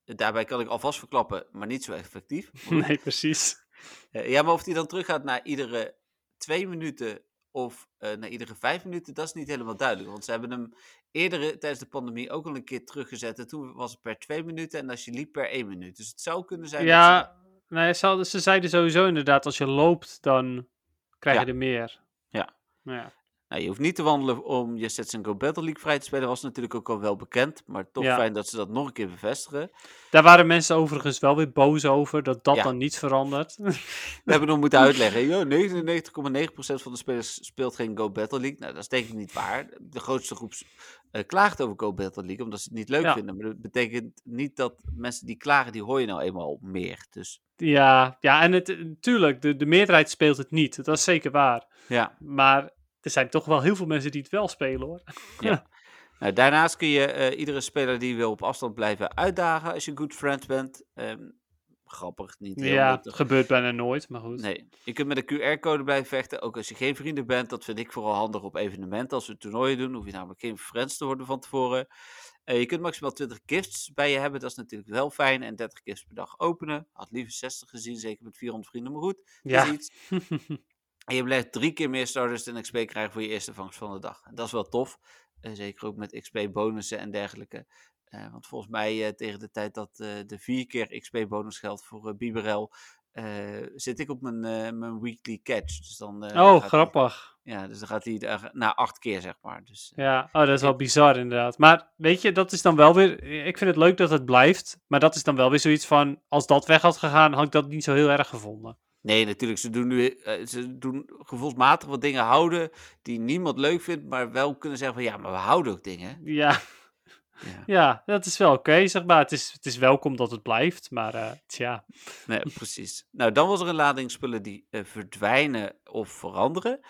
daarbij kan ik alvast verklappen, maar niet zo effectief. (laughs) Nee, precies. Uh, (laughs) ja, maar of die dan teruggaat naar iedere twee minuten of uh, na iedere vijf minuten, dat is niet helemaal duidelijk. Want ze hebben hem eerder tijdens de pandemie ook al een keer teruggezet. En toen was het per twee minuten en als je liep per één minuut. Dus het zou kunnen zijn. Ja, dat ze... nee, ze, ze zeiden sowieso inderdaad, als je loopt, dan krijg je er meer. Ja. ja. Nou, je hoeft niet te wandelen om je Sets Go Battle League vrij te spelen. was natuurlijk ook al wel bekend. Maar toch Ja. fijn dat ze dat nog een keer bevestigen. Daar waren mensen overigens wel weer boos over, dat dat Ja. dan niet verandert. (laughs) We hebben nog moeten uitleggen. Ja, 99,9% van de spelers speelt geen Go Battle League. Nou, dat is denk ik niet waar. De grootste groep eh, klaagt over Go Battle League, omdat ze het niet leuk Ja. vinden. Maar dat betekent niet dat mensen die klagen, die hoor je nou eenmaal meer. Dus ja, ja, en het, natuurlijk, de, de meerderheid speelt het niet. Dat is zeker waar. ja. Maar er zijn toch wel heel veel mensen die het wel spelen hoor. Ja. (laughs) Nou, daarnaast kun je eh, iedere speler die wil op afstand blijven uitdagen als je good friend bent. Ehm, grappig, niet heel Ja, nuttig. gebeurt bijna nooit, maar goed. Nee, je kunt met een QR-code blijven vechten, ook als je geen vrienden bent. Dat vind ik vooral handig op evenementen. Als we toernooien doen, hoef je namelijk geen friends te worden van tevoren. Eh, je kunt maximaal 20 gifts bij je hebben, dat is natuurlijk wel fijn. En 30 gifts per dag openen. Had liever 60 gezien, zeker met 400 vrienden, maar goed. Ja. is iets. (laughs) En je blijft drie keer meer Stardust en XP krijgen voor je eerste vangst van de dag. En dat is wel tof. Eh, zeker ook met XP-bonussen en dergelijke. Eh, want volgens mij eh, tegen de tijd dat de vier keer XP-bonus geldt voor Biberel, zit ik op mijn, mijn weekly catch. Dus dan, oh, hij- grappig. ja, dus dan gaat hij naar acht keer, zeg maar. Dus, Ja, oh, dat is wel bizar inderdaad. Maar weet je, dat is dan wel weer. Ik vind het leuk dat het blijft. Maar dat is dan wel weer zoiets van. Als dat weg had gegaan, had ik dat niet zo heel erg gevonden. Nee, natuurlijk. Ze doen nu eh, ze doen gevoelsmatig wat dingen houden die niemand leuk vindt, maar wel kunnen zeggen van ja, maar we houden ook dingen. Ja, Ja. ja dat is wel oké, zeg maar. Het is, het is welkom dat het blijft. Maar eh, tja. Nee, precies. Nou, dan was er een lading spullen die eh, verdwijnen of veranderen.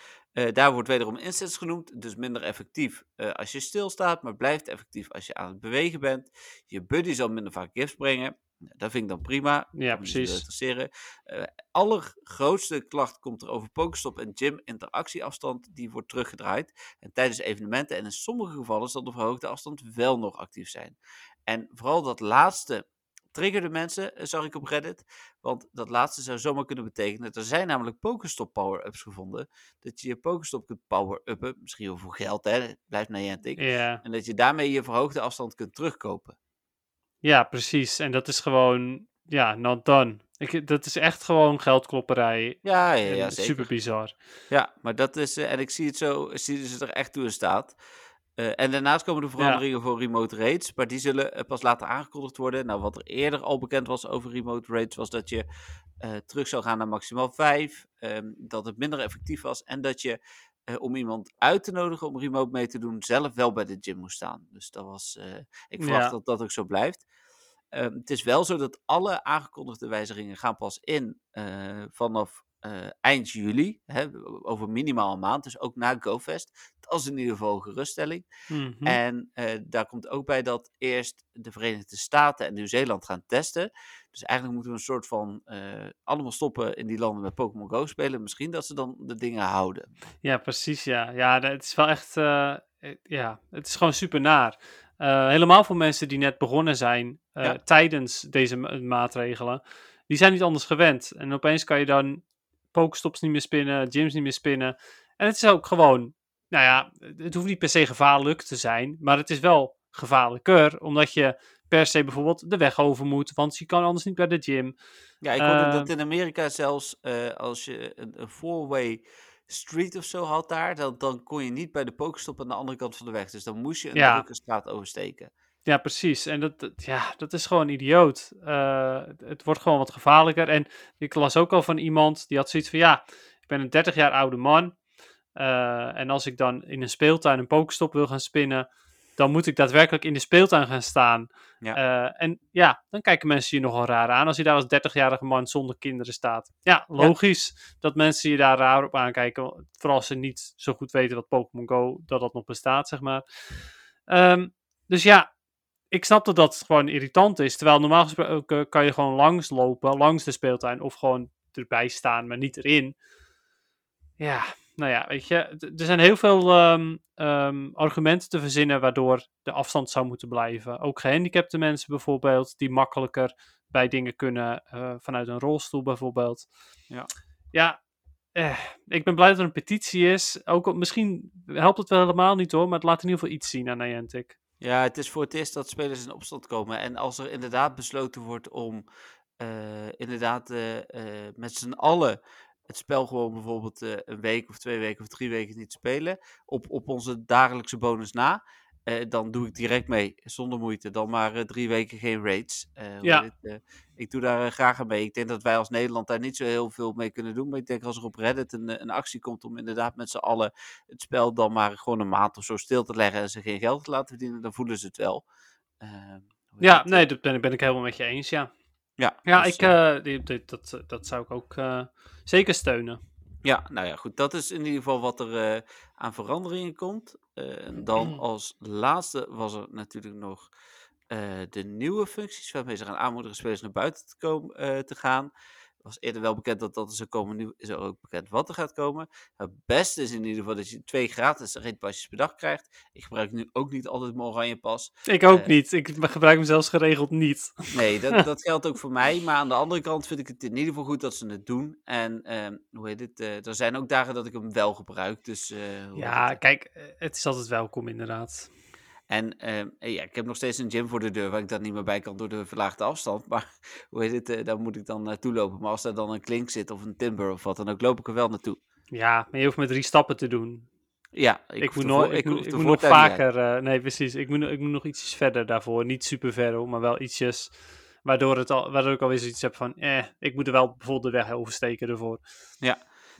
Daar wordt wederom instance genoemd, dus minder effectief als je stilstaat, maar blijft effectief als je aan het bewegen bent. Je buddy zal minder vaak gifts brengen. Nou, dat vind ik dan prima. Ja, precies. interesseren. Eh allergrootste klacht komt er over Pokestop en gym interactieafstand. Die wordt teruggedraaid. En tijdens evenementen en in sommige gevallen zal de verhoogde afstand wel nog actief zijn. En vooral dat laatste triggerde mensen, eh, zag ik op Reddit. Want dat laatste zou zomaar kunnen betekenen. Er zijn namelijk Pokestop power-ups gevonden. Dat je je Pokestop kunt power-uppen. Misschien wel voor geld, hè. Blijft Niantic. Ja. En dat je daarmee je verhoogde afstand kunt terugkopen. Ja, precies. En dat is gewoon. Ja, not done. Ik, dat is echt gewoon geldklopperij. Ja, ja, ja zeker. super bizar. Ja, maar dat is, eh, en ik zie het zo, zie ze er echt toe in staat. Eh, en daarnaast komen de veranderingen voor remote raids, maar die zullen eh, pas later aangekondigd worden. Nou, wat er eerder al bekend was over remote raids, was dat je terug zou gaan naar maximaal 5, dat het minder effectief was en dat je om iemand uit te nodigen om remote mee te doen, zelf wel bij de gym moest staan. Dus dat was, eh, ik verwacht Ja. dat dat ook zo blijft. Ehm, het is wel zo dat alle aangekondigde wijzigingen gaan pas in eh, vanaf eh, eind juli, hè, over minimaal een maand, dus ook na GoFest. Dat is in ieder geval een geruststelling. Mhm. En eh, daar komt ook bij dat eerst de Verenigde Staten en Nieuw-Zeeland gaan testen. Dus eigenlijk moeten we een soort van eh, allemaal stoppen in die landen met Pokémon Go spelen. Misschien dat ze dan de dingen houden. Ja, precies. Ja, ja het is wel echt. eh, eh, ja, het is gewoon super naar. Helemaal voor mensen die net begonnen zijn Ja. tijdens deze ma- maatregelen. Die zijn niet anders gewend. En opeens kan je dan pokestops niet meer spinnen, gyms niet meer spinnen. En het is ook gewoon, nou ja, het hoeft niet per se gevaarlijk te zijn, maar het is wel gevaarlijker, omdat je per se bijvoorbeeld de weg over moet, want je kan anders niet bij de gym. Ja, ik hoorde dat in Amerika zelfs eh, als je een, een four-way street of zo had daar, dan, dan kon je niet bij de Pokestop aan de andere kant van de weg. Dus dan moest je een Ja. drukke straat oversteken. Ja, precies. En dat, dat- ja, dat is gewoon idioot. Eh, het- het wordt gewoon wat gevaarlijker. En ik las ook al van iemand die had zoiets van: ja, ik ben een 30 jaar oude man. eh, en als ik dan in een speeltuin een pokestop wil gaan spinnen, dan moet ik daadwerkelijk in de speeltuin gaan staan. Ja. Eh, en ja, dan kijken mensen je nogal raar aan als je daar als 30-jarige man zonder kinderen staat. Ja, logisch dat mensen je daar raar op aankijken. Vooral als ze niet zo goed weten wat Pokémon Go, dat dat nog bestaat, zeg maar. Ehm, dus ja, ik snap dat dat gewoon irritant is. Terwijl normaal gesproken kan je gewoon langs lopen, langs de speeltuin. Of gewoon erbij staan, maar niet erin. Ja, nou ja, weet je. Er zijn heel veel ehm, ehm, argumenten te verzinnen waardoor de afstand zou moeten blijven. Ook gehandicapte mensen bijvoorbeeld, die makkelijker bij dingen kunnen. eh, vanuit een rolstoel bijvoorbeeld. Ja. Ja, eh, ik ben blij dat er een petitie is. Ook misschien helpt het wel helemaal niet hoor, maar het laat in ieder geval iets zien aan Niantic. Ja, het is voor het eerst dat spelers in opstand komen. En als er inderdaad besloten wordt om eh, inderdaad eh, met z'n allen het spel gewoon bijvoorbeeld eh, een week of twee weken of drie weken niet spelen, op, op onze dagelijkse bonus na, eh, dan doe ik direct mee, zonder moeite. Dan maar eh, drie weken geen raids. Ja. eh, ik doe daar graag aan mee. Ik denk dat wij als Nederland daar niet zo heel veel mee kunnen doen. Maar ik denk als er op Reddit een, een actie komt om inderdaad met z'n allen het spel dan maar gewoon een maand of zo stil te leggen en ze geen geld te laten verdienen, dan voelen ze het wel. Eh, heet Ja, nee, dat ben, ben ik helemaal met je eens, ja. Ja, Ja, dus, ik, eh, eh, die- die- dat, dat zou ik ook eh, zeker steunen. Ja, nou ja, goed. Dat is in ieder geval wat er eh, aan veranderingen komt. Eh, en dan Mm. als laatste was er natuurlijk nog eh, de nieuwe functies waarmee ze gaan aanmoedigen spelers naar buiten te, komen, eh, te gaan. Het was eerder wel bekend dat dat zou komen. Nu is er ook bekend wat er gaat komen. Het beste is in ieder geval dat je twee gratis raidpasjes per dag krijgt. Ik gebruik nu ook niet altijd mijn oranje pas. Ik ook Eh. niet. Ik gebruik hem zelfs geregeld niet. Nee, dat, (laughs) dat geldt ook voor mij. Maar aan de andere kant vind ik het in ieder geval goed dat ze het doen. En ehm, hoe heet het? eh, er zijn ook dagen dat ik hem wel gebruik. Dus, eh, Ja, kijk, het is altijd welkom inderdaad. En ehm, eh, ja, ik heb nog steeds een gym voor de deur waar ik dan niet meer bij kan door de verlaagde afstand. Maar (laughs) hoe heet het? eh, daar moet ik dan naartoe lopen. Maar als daar dan een klink zit of een timber of wat dan ook, loop ik er wel naartoe. Ja, maar je hoeft maar drie stappen te doen. Ja, ik, Ik, moet, ik, ik nog uit. vaker... eh, nee, precies. Ik moet, ik moet nog ietsjes verder daarvoor. Niet super ver, maar wel ietsjes... Waardoor, het al, waardoor ik alweer zoiets heb van... Eh, ik moet er wel bijvoorbeeld de weg oversteken ervoor.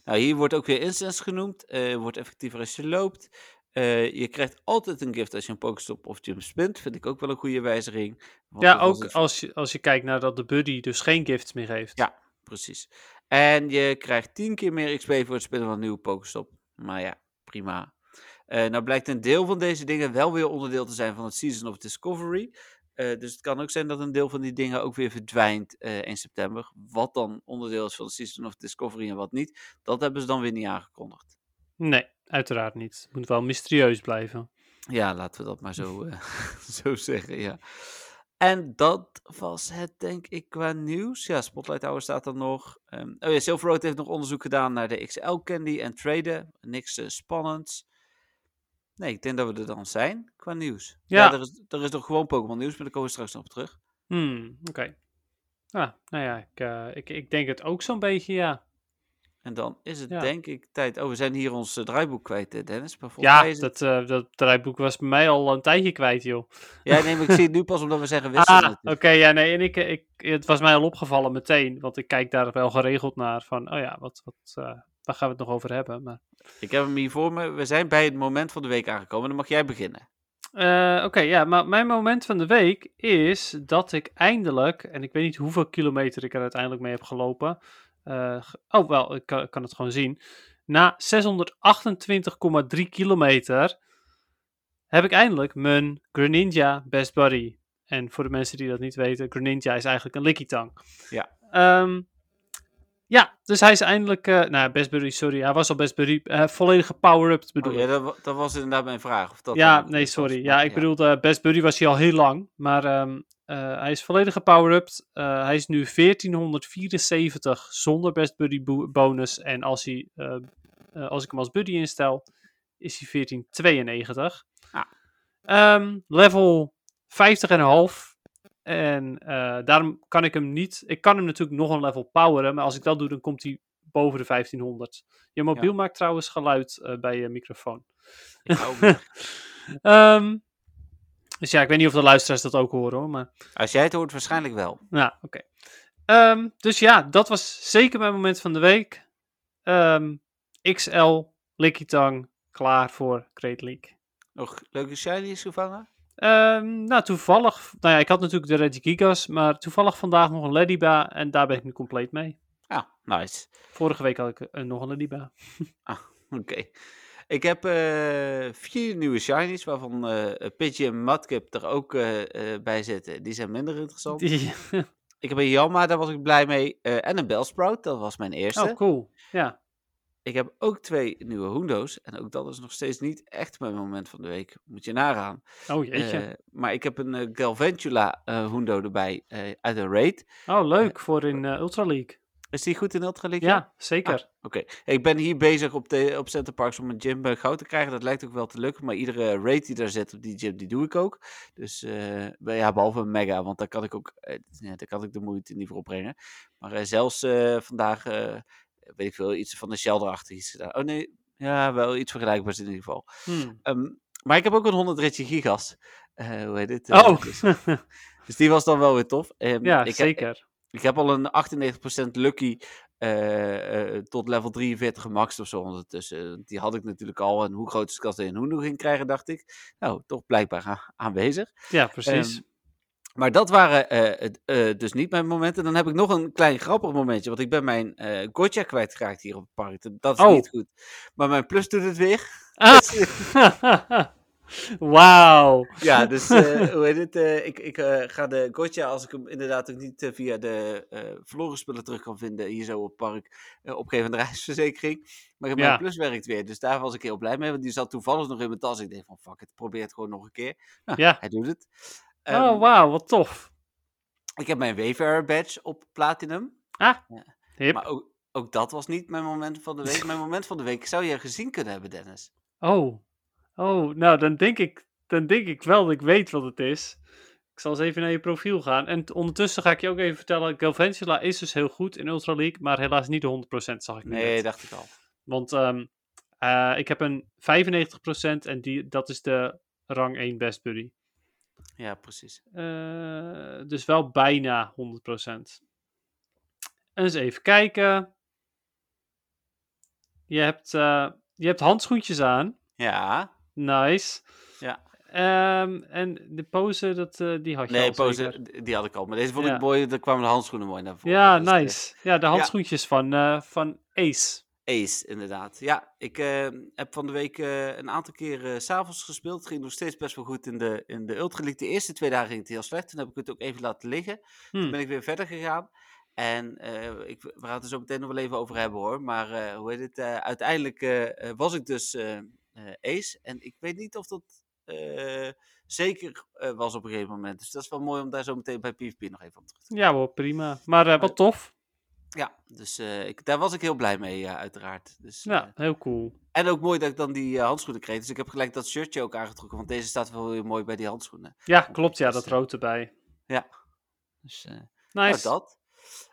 Nou, hier wordt ook weer instance genoemd. eh, wordt effectiever als je loopt. Eh, je krijgt altijd een gift als je een Pokestop of Gym spint. Vind ik ook wel een goede wijziging. Ja, ook het- als je, als je kijkt naar dat de buddy dus geen gifts meer heeft. Ja. Precies. En je krijgt 10 keer meer XP voor het spinnen van een nieuwe Pokestop. Maar ja, prima. Eh, nou blijkt een deel van deze dingen wel weer onderdeel te zijn van het Season of Discovery. Eh, dus het kan ook zijn dat een deel van die dingen ook weer verdwijnt 1 september. Wat dan onderdeel is van de Season of Discovery en wat niet, dat hebben ze dan weer niet aangekondigd. Nee, uiteraard niet. Het moet wel mysterieus blijven. Ja, laten we dat maar zo, (laughs) eh, (laughs) zo zeggen, ja. En dat was het, denk ik, qua nieuws. Ja, Spotlight Hour staat er nog. Ehm, oh ja, Silver Road heeft nog onderzoek gedaan naar de XL Candy en traden. Niks eh, spannends. Nee, ik denk dat we er dan zijn qua nieuws. Ja, Ja. er, is, er is nog gewoon Pokémon nieuws, maar daar komen we straks nog op terug. Hmm, oké. Ah, nou ja, ik, eh, ik, ik denk het ook zo'n beetje, ja. En dan is het Ja. denk ik tijd... Oh, we zijn hier ons eh, draaiboek kwijt, eh, Dennis. Ja, het... dat, eh, dat draaiboek was bij mij al een tijdje kwijt, joh. Ja, nee, maar ik zie het nu pas omdat we zeggen wisselen. (laughs) Ah, oké, ja, nee, en ik, ik, het was mij al opgevallen meteen, want ik kijk daar wel geregeld naar van, oh ja, wat, wat, eh, waar gaan we het nog over hebben? Maar, Ik heb hem hier voor me. We zijn bij het moment van de week aangekomen. Dan mag jij beginnen. Eh, Oké, ja, maar mijn moment van de week is dat ik eindelijk, en ik weet niet hoeveel kilometer ik er uiteindelijk mee heb gelopen. Eh, oh, wel, ik kan, ik kan het gewoon zien. Na 628,3 kilometer heb ik eindelijk mijn Greninja Best Buddy. En voor de mensen die dat niet weten, Greninja is eigenlijk een Lickitung. Ja. Ehm, Ja, dus hij is eindelijk, eh nou Bestbury, sorry, hij was al Bestbury, eh volledige power-up bedoel Oh, ja, dat, dat was inderdaad mijn vraag. Of dat Ja, nee, was, sorry. Ja, ik bedoelde, uh, Best Buddy was hij al heel lang. Maar ehm, eh, hij is volledig gepower-upped. Hij is nu 1474 zonder Best Buddy bo- bonus. En als, hij, eh, eh, als ik hem als Buddy instel, is hij 1492. Ah. Ehm, level 50,5. En eh, daarom kan ik hem niet... Ik kan hem natuurlijk nog een level poweren. Maar als ik dat doe, dan komt hij boven de 1500. Je mobiel Ja. maakt trouwens geluid eh, bij je microfoon. (laughs) Ehm, dus ja, ik weet niet of de luisteraars dat ook horen hoor. Maar Als jij het hoort, waarschijnlijk wel. nou, oké. Ehm, dus ja, dat was zeker mijn moment van de week. Ehm, XL, Licky Tang, klaar voor Great League. Nog leuke shinies gevangen? Ehm, nou, toevallig, nou ja, ik had natuurlijk de Regigigas, maar toevallig vandaag nog een Lediba en daar ben ik nu compleet mee. Ja, nice. Vorige week had ik eh, nog een Lediba. (laughs) Oké. Ik heb eh, vier nieuwe shinies, waarvan eh Pidgey en Mudkip er ook bij zitten. Die zijn minder interessant. Die... Ik heb een Jamma, daar was ik blij mee. en een Bellsprout, dat was mijn eerste. oh, cool. Ja. Ik heb ook twee nieuwe Hoendo's. En ook dat is nog steeds niet echt mijn moment van de week. Moet je nagaan. Oh, jeetje. Eh, maar ik heb een eh, Galvantula eh Hoendo erbij eh, uit een raid. oh, leuk voor in eh, Ultra League. Is die goed in Ultra League? Ja, zeker. Oké, ik ben hier bezig op, de, op Center Parks om een gym eh, goud te krijgen. Dat lijkt ook wel te lukken, maar iedere raid die daar zit op die gym, die doe ik ook. Dus eh, ja, behalve een mega, want daar kan ik ook eh, ja, daar kan ik de moeite niet voor opbrengen. Maar eh, zelfs eh, vandaag, eh, weet ik veel, iets van de Shelder-achtig iets gedaan. Oh nee, ja, wel iets vergelijkbaars in ieder geval. Hmm. Ehm, maar ik heb ook een 100 ritje gigas. Eh, hoe heet het? Eh, Oh, Dus, (laughs) dus die was dan wel weer tof. Ehm, ja, ik heb- zeker. ik heb al een 98% lucky eh, tot level 43 gemaxt of zo ondertussen. Die had ik natuurlijk al. En hoe groot is de kans dat je een ging krijgen, dacht ik. Nou, toch blijkbaar aanwezig. Ja, precies. Ehm, maar dat waren eh, eh, dus niet mijn momenten. Dan heb ik nog een klein grappig momentje. Want ik ben mijn eh gotcha kwijtgeraakt hier op het park. Dat is Oh. niet goed. Maar mijn plus doet het weer. Ah. (laughs) (laughs) Wauw. Ja, dus hoe heet het? ik ik ga de gotcha, als ik hem inderdaad ook niet via de verloren spullen terug kan vinden, hier zo op het park, opgeven aan de (laughs) reisverzekering. Maar mijn Ja. plus werkt weer, dus daar was ik heel blij mee, want die zat toevallig nog in mijn tas. Ik denk van, fuck het, probeer het gewoon nog een keer. Nou, Ja. hij doet het. Oh, Ehm, wauw, wat tof. Ik heb mijn Wayfarer badge op Platinum, Ah, Ja. hip. maar ook, ook dat was niet mijn moment van de week. (laughs) Mijn moment van de week zou je gezien kunnen hebben, Dennis. Oh. Oh, nou, dan denk ik, dan denk ik wel dat ik weet wat het is. Ik zal eens even naar je profiel gaan. En ondertussen ga ik je ook even vertellen, Galvantula is dus heel goed in Ultra League, maar helaas niet de 100% zag ik Nee, net. dacht ik al. Want ehm, eh, ik heb een 95% en die, dat is de rang 1 best buddy. Ja, precies. Eh, dus wel bijna 100%. En eens even kijken. Je hebt, eh, je hebt handschoentjes aan. Ja, Nice. Ja. Ehm, en de pose, dat, eh, die had je nee, al pose, die had ik al. Maar deze vond Ja. ik mooi, daar kwamen de handschoenen mooi naar voren. Ja, Dus, nice. Ja, de handschoentjes van, eh, van Ace. Ace, inderdaad. Ja, ik eh, heb van de week eh, een aantal keer eh, s s'avonds gespeeld. Het ging nog steeds best wel goed in de, in de Ultra League. De eerste twee dagen ging het heel slecht. Toen heb ik het ook even laten liggen. Toen Hm. ben ik weer verder gegaan. En eh, ik, we gaan het er zo meteen nog wel even over hebben hoor. Maar hoe heet het? uiteindelijk was ik dus Ace. En ik weet niet of dat zeker was op een gegeven moment. Dus dat is wel mooi om daar zo meteen bij PvP nog even op terug te komen. Ja hoor, prima. Maar wat tof. Ja, dus eh, ik, daar was ik heel blij mee, ja, uiteraard. Dus, eh, Ja, heel cool. En ook mooi dat ik dan die eh, handschoenen kreeg. Dus ik heb gelijk dat shirtje ook aangetrokken. Want deze staat wel weer mooi bij die handschoenen. Ja, klopt. Ja, Dus, dat eh, rood erbij. Dus eh, nou, Nice. dat.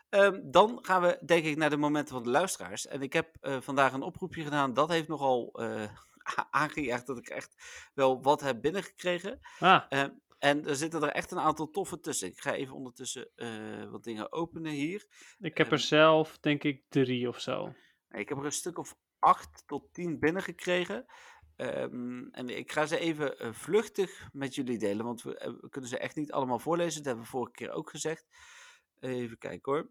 Ehm, dan gaan we denk ik naar de momenten van de luisteraars. En ik heb eh, vandaag een oproepje gedaan. Dat heeft nogal eh (laughs) aangejaagd dat ik echt wel wat heb binnengekregen. Ah, Ehm, en er zitten er echt een aantal toffe tussen. Ik ga even ondertussen eh, wat dingen openen hier. ik heb er ehm, zelf denk ik drie of zo. Ik heb er een stuk of acht tot tien binnengekregen. Ehm en ik ga ze even eh, vluchtig met jullie delen, want we, eh, we kunnen ze echt niet allemaal voorlezen. Dat hebben we vorige keer ook gezegd. Even kijken hoor.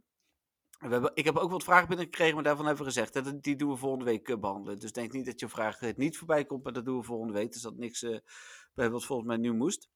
We hebben, ik heb ook wat vragen binnengekregen, maar daarvan hebben we gezegd. Hè, dat- die doen we volgende week eh, behandelen. Dus denk niet dat je vraag niet voorbij komt, maar dat doen we volgende week. Dus dat niks bij wat volgens mij nu moest.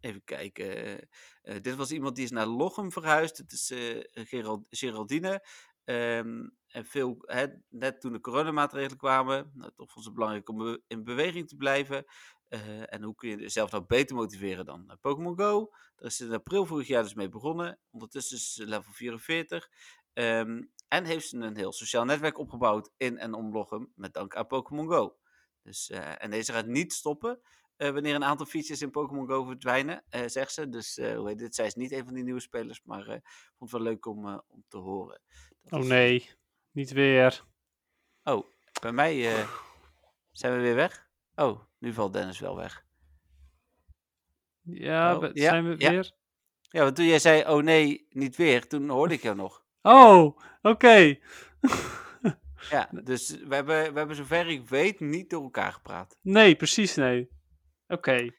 Even kijken. eh, dit was iemand die is naar Lochem verhuisd. Het is eh, Gerald, Geraldine. Ehm, en veel, hè, net toen de coronamaatregelen kwamen, nou, toch vond het belangrijk om in beweging te blijven. Eh, en hoe kun je jezelf nou beter motiveren dan Pokémon Go? Daar is in april vorig jaar dus mee begonnen. Ondertussen is ze level 44. Ehm, en heeft ze een heel sociaal netwerk opgebouwd in en om Lochem met dank aan Pokémon Go. Dus, en deze gaat niet stoppen wanneer een aantal features in Pokémon Go verdwijnen, eh, zegt ze. Dus eh, hoe heet dit? Zij is niet een van die nieuwe spelers, maar eh, vond het wel leuk om, eh, om te horen. Dat Oh is- nee, niet weer. Oh, bij mij eh, zijn we weer weg. Oh, nu valt Dennis wel weg. Ja, Oh, ja, zijn we ja. weer? Ja, want toen jij zei, oh nee, niet weer, toen hoorde ik jou nog. Oh, oké. Ja, dus we hebben, we hebben zover ik weet niet door elkaar gepraat. Nee, precies nee. Oké.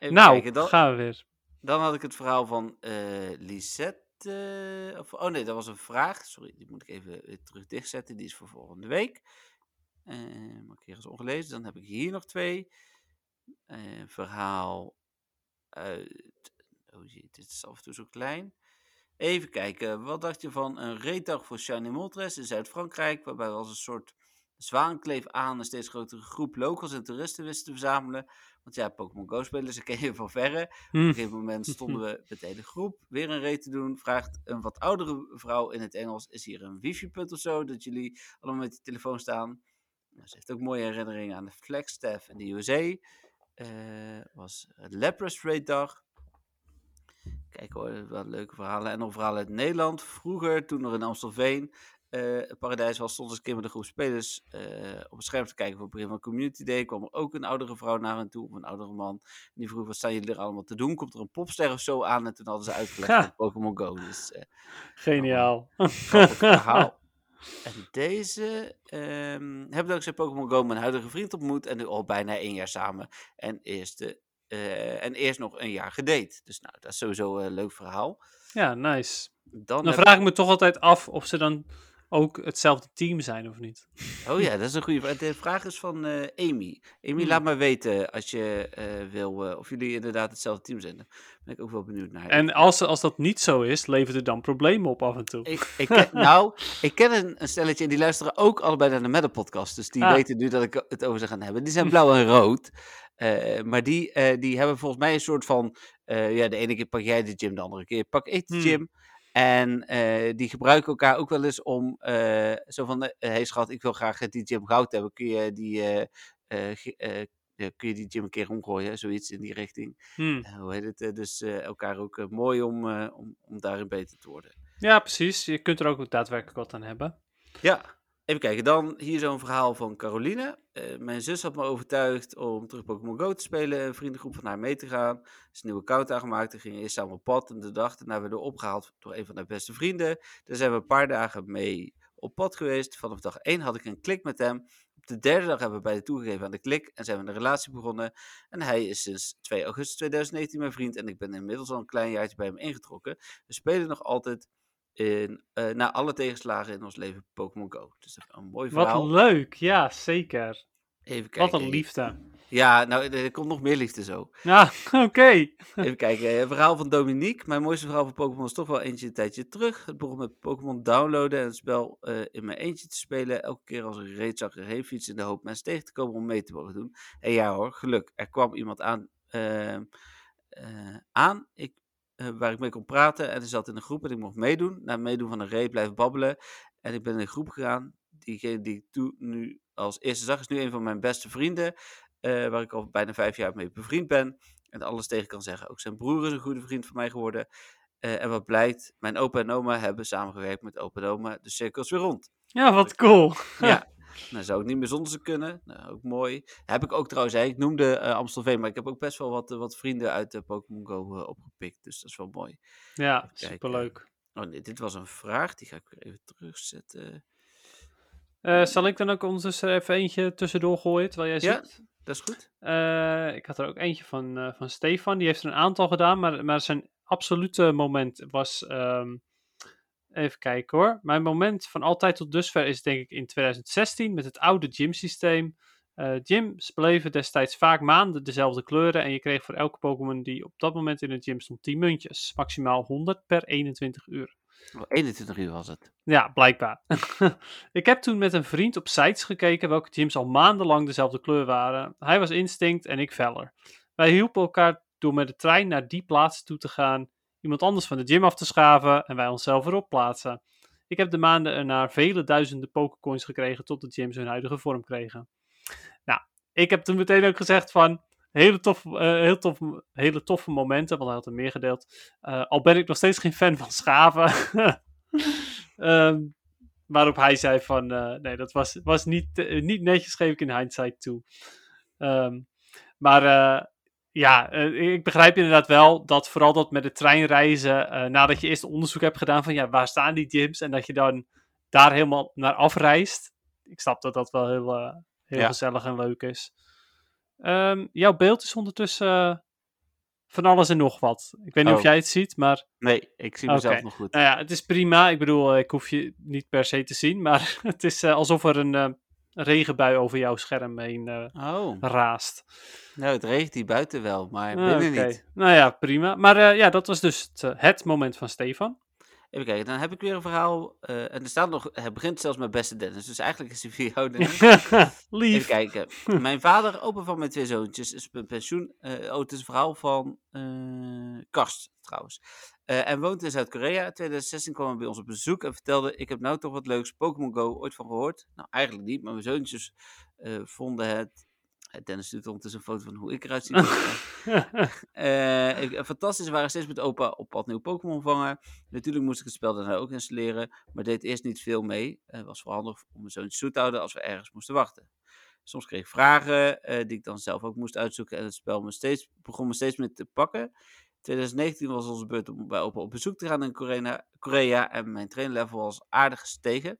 Nou, kijken, dan, gaan we weer. dan had ik het verhaal van eh Lisette. eh, of, oh nee, dat was een vraag. Sorry, die moet ik even terug dichtzetten. Die is voor volgende week. Eh maar ik hier eens ongelezen. Dan heb ik hier nog twee. Eh, verhaal uit... Oh jee, dit is af en toe zo klein. Even kijken, wat dacht je van een reetdag voor Shiny Moltres in Zuid-Frankrijk, waarbij we als een soort zwaankleef aan een steeds grotere groep locals en toeristen wisten te verzamelen. Want ja, Pokémon Go spelers, ze (laughs) ken je van verre. Op Hm. een gegeven moment (laughs) stonden we met de hele groep weer een reet te doen. Vraagt een wat oudere vrouw in het Engels, is hier een wifi-punt of zo, dat jullie allemaal met die telefoon staan? Nou, ze heeft ook mooie herinneringen aan de Flagstaff in de USA. Eh was het Lapras Raid dag. Kijk hoor, wat leuke verhalen. En nog verhalen uit Nederland. Vroeger, toen nog in Amstelveen eh, paradijs was, stond als kind met een groep spelers eh, op het scherm te kijken voor het begin van Community Day. kwam er ook een oudere vrouw naar hen toe, of een oudere man. En die vroeg, wat staan jullie er allemaal te doen? Komt er een popster of zo aan? En toen hadden ze uitgelegd van Pokémon Go. Dus eh, Geniaal. verhaal. En deze um, hebben dankzij Pokémon Go mijn huidige vriend ontmoet. En nu al bijna één jaar samen. En, eerste, eh, en eerst nog een jaar gedate. Dus nou, dat is sowieso een leuk verhaal. Ja, nice. Dan Dan heb- vraag ik me toch altijd af of ze dan ook hetzelfde team zijn of niet. Oh ja, dat is een goede vraag. De vraag is van eh, Amy. Amy, Hmm. laat maar weten als je eh, wil eh, of jullie inderdaad hetzelfde team zijn. Daar ben ik ook wel benieuwd naar. En als, als dat niet zo is, levert het dan problemen op af en toe. Ik, ik ken, (laughs) nou, ik ken een, een stelletje en die luisteren ook allebei naar de Meta podcast. Dus die Ah. weten nu dat ik het over ze gaan hebben. Die zijn blauw en rood. Maar die, die hebben volgens mij een soort van... ja, de ene keer pak jij de gym, de andere keer pak ik de Hmm. En eh, die gebruiken elkaar ook wel eens om... eh, zo van, hé hey schat, ik wil graag die gym goud hebben. Kun je die... eh, eh, eh, kun je die gym een keer omgooien, zoiets in die richting. Hmm. Eh, hoe heet het? eh, dus eh, elkaar ook eh, mooi om, eh, om, om daarin beter te worden. Ja, precies. Je kunt er ook daadwerkelijk wat aan hebben. Ja, even kijken. Dan hier zo'n verhaal van Caroline. Eh, mijn zus had me overtuigd om terug Pokémon Go te spelen. Een vriendengroep van haar mee te gaan. Er is een nieuwe account aangemaakt. We gingen eerst samen op pad. En de dag daarna werden we opgehaald door een van haar beste vrienden. Daar zijn we een paar dagen mee op pad geweest. Vanaf dag 1 had ik een klik met hem. Op de derde dag hebben we beide toegegeven aan de klik. En zijn we een relatie begonnen. En hij is sinds 2 augustus 2019 mijn vriend. En ik ben inmiddels al een klein jaartje bij hem ingetrokken. We spelen nog altijd in, eh, na alle tegenslagen in ons leven Pokémon Go. Dus dat is een mooi verhaal. Wat leuk. Ja, zeker. Even kijken. Wat een liefde. Ja, nou, er komt nog meer liefde zo. Ja, (laughs) oké. Even kijken. eh, verhaal van Dominique. Mijn mooiste verhaal van Pokémon is toch wel eentje een tijdje terug. Het begon met Pokémon downloaden en het spel eh, in mijn eentje te spelen. Elke keer als ik reed zag erheen fietsen in de hoop mensen tegen te komen om mee te mogen doen. En ja hoor, geluk. Er kwam iemand aan, aan ik, eh, waar ik mee kon praten. En hij zat in een groep en ik mocht meedoen. Na het meedoen van een raid blijven babbelen. En ik ben in een groep gegaan. Diegene die ik toen nu als eerste zag is nu een van mijn beste vrienden. eh, waar ik al bijna vijf jaar mee bevriend ben. En alles tegen kan zeggen. Ook zijn broer is een goede vriend van mij geworden. Eh, en wat blijkt, mijn opa en oma hebben samengewerkt met opa en oma. De cirkel is weer rond. Ja, wat cool. Ja, (laughs) nou zou ik niet meer zonder ze kunnen. Nou, ook mooi. Heb ik ook trouwens, hè, ik noemde eh, Amstelveen, maar ik heb ook best wel wat, eh, wat vrienden uit de Pokémon Go eh, opgepikt. Dus dat is wel mooi. Ja, superleuk. Oh nee, dit was een vraag, die ga ik weer even terugzetten. Eh, zal ik dan ook ondertussen even eentje tussendoor gooien, terwijl jij Ja. zoekt? Dat is goed. Eh, ik had er ook eentje van, eh, van Stefan. Die heeft er een aantal gedaan, maar, maar zijn absolute moment was. ehm, even kijken hoor. Mijn moment van altijd tot dusver is denk ik in 2016 met het oude gym-systeem. Eh gyms bleven destijds vaak maanden dezelfde kleuren en je kreeg voor elke Pokémon die op dat moment in het gym stond 10 muntjes. Maximaal 100 per 21 uur. Oh, 21 uur was het. Ja, blijkbaar. (laughs) ik heb toen met een vriend op sites gekeken welke gyms al maandenlang dezelfde kleur waren. Hij was Instinct en ik Veller. Wij hielpen elkaar door met de trein naar die plaats toe te gaan, iemand anders van de gym af te schaven en wij onszelf erop plaatsen. Ik heb de maanden erna vele duizenden pokercoins gekregen tot de gyms hun huidige vorm kregen. Nou, ik heb toen meteen ook gezegd van, hele toffe, uh, heel tof, hele toffe momenten, want hij had er meer gedeeld. Uh, al ben ik nog steeds geen fan van schaven. um, (laughs) waarop hij zei van, uh, nee, dat was, was niet, niet netjes, geef ik in hindsight toe. Um, maar ja, ik begrijp inderdaad wel dat vooral dat met de treinreizen, nadat je eerst onderzoek hebt gedaan van, ja, waar staan die gyms? En dat je dan daar helemaal naar afreist. Ik snap dat dat wel heel, heel ja. gezellig en leuk is. Um, jouw beeld is ondertussen uh, van alles en nog wat. Ik weet niet oh. of jij het ziet, maar... Nee, ik zie mezelf okay. nog goed. Nou ja, het is prima. Ik bedoel, ik hoef je niet per se te zien, maar (laughs) het is uh, alsof er een uh, regenbui over jouw scherm heen oh. raast. Nou, het regent hier buiten wel, maar binnen okay. niet. Nou ja, prima. Maar ja, dat was dus het, het moment van Stefan. Even kijken, dan heb ik weer een verhaal. Uh, en er staat nog, het begint zelfs met beste Dennis. Dus eigenlijk is hij voor jou. (laughs) Lief. Even kijken. Mijn vader, opa van mijn twee zoontjes, is met pensioen. Oh, het is een verhaal van Karst, trouwens. Uh, en woont in Zuid-Korea. In 2016 kwam hij bij ons op bezoek en vertelde: Ik heb nou toch wat leuks Pokémon Go ooit van gehoord. Nou, eigenlijk niet, maar mijn zoontjes vonden het Dennis doet ondertussen een foto van hoe ik eruit zie. uh, (laughs) fantastisch, we waren steeds met opa op pad nieuw Pokémon vangen. Natuurlijk moest ik het spel daarna ook installeren, maar deed eerst niet veel mee. Het was vooral handig om mijn zoontje zoet te houden als we ergens moesten wachten. Soms kreeg ik vragen die ik dan zelf ook moest uitzoeken en het spel me steeds, begon me steeds meer te pakken. 2019 was onze beurt om bij opa op bezoek te gaan in Korea, Korea en mijn trainlevel was aardig gestegen.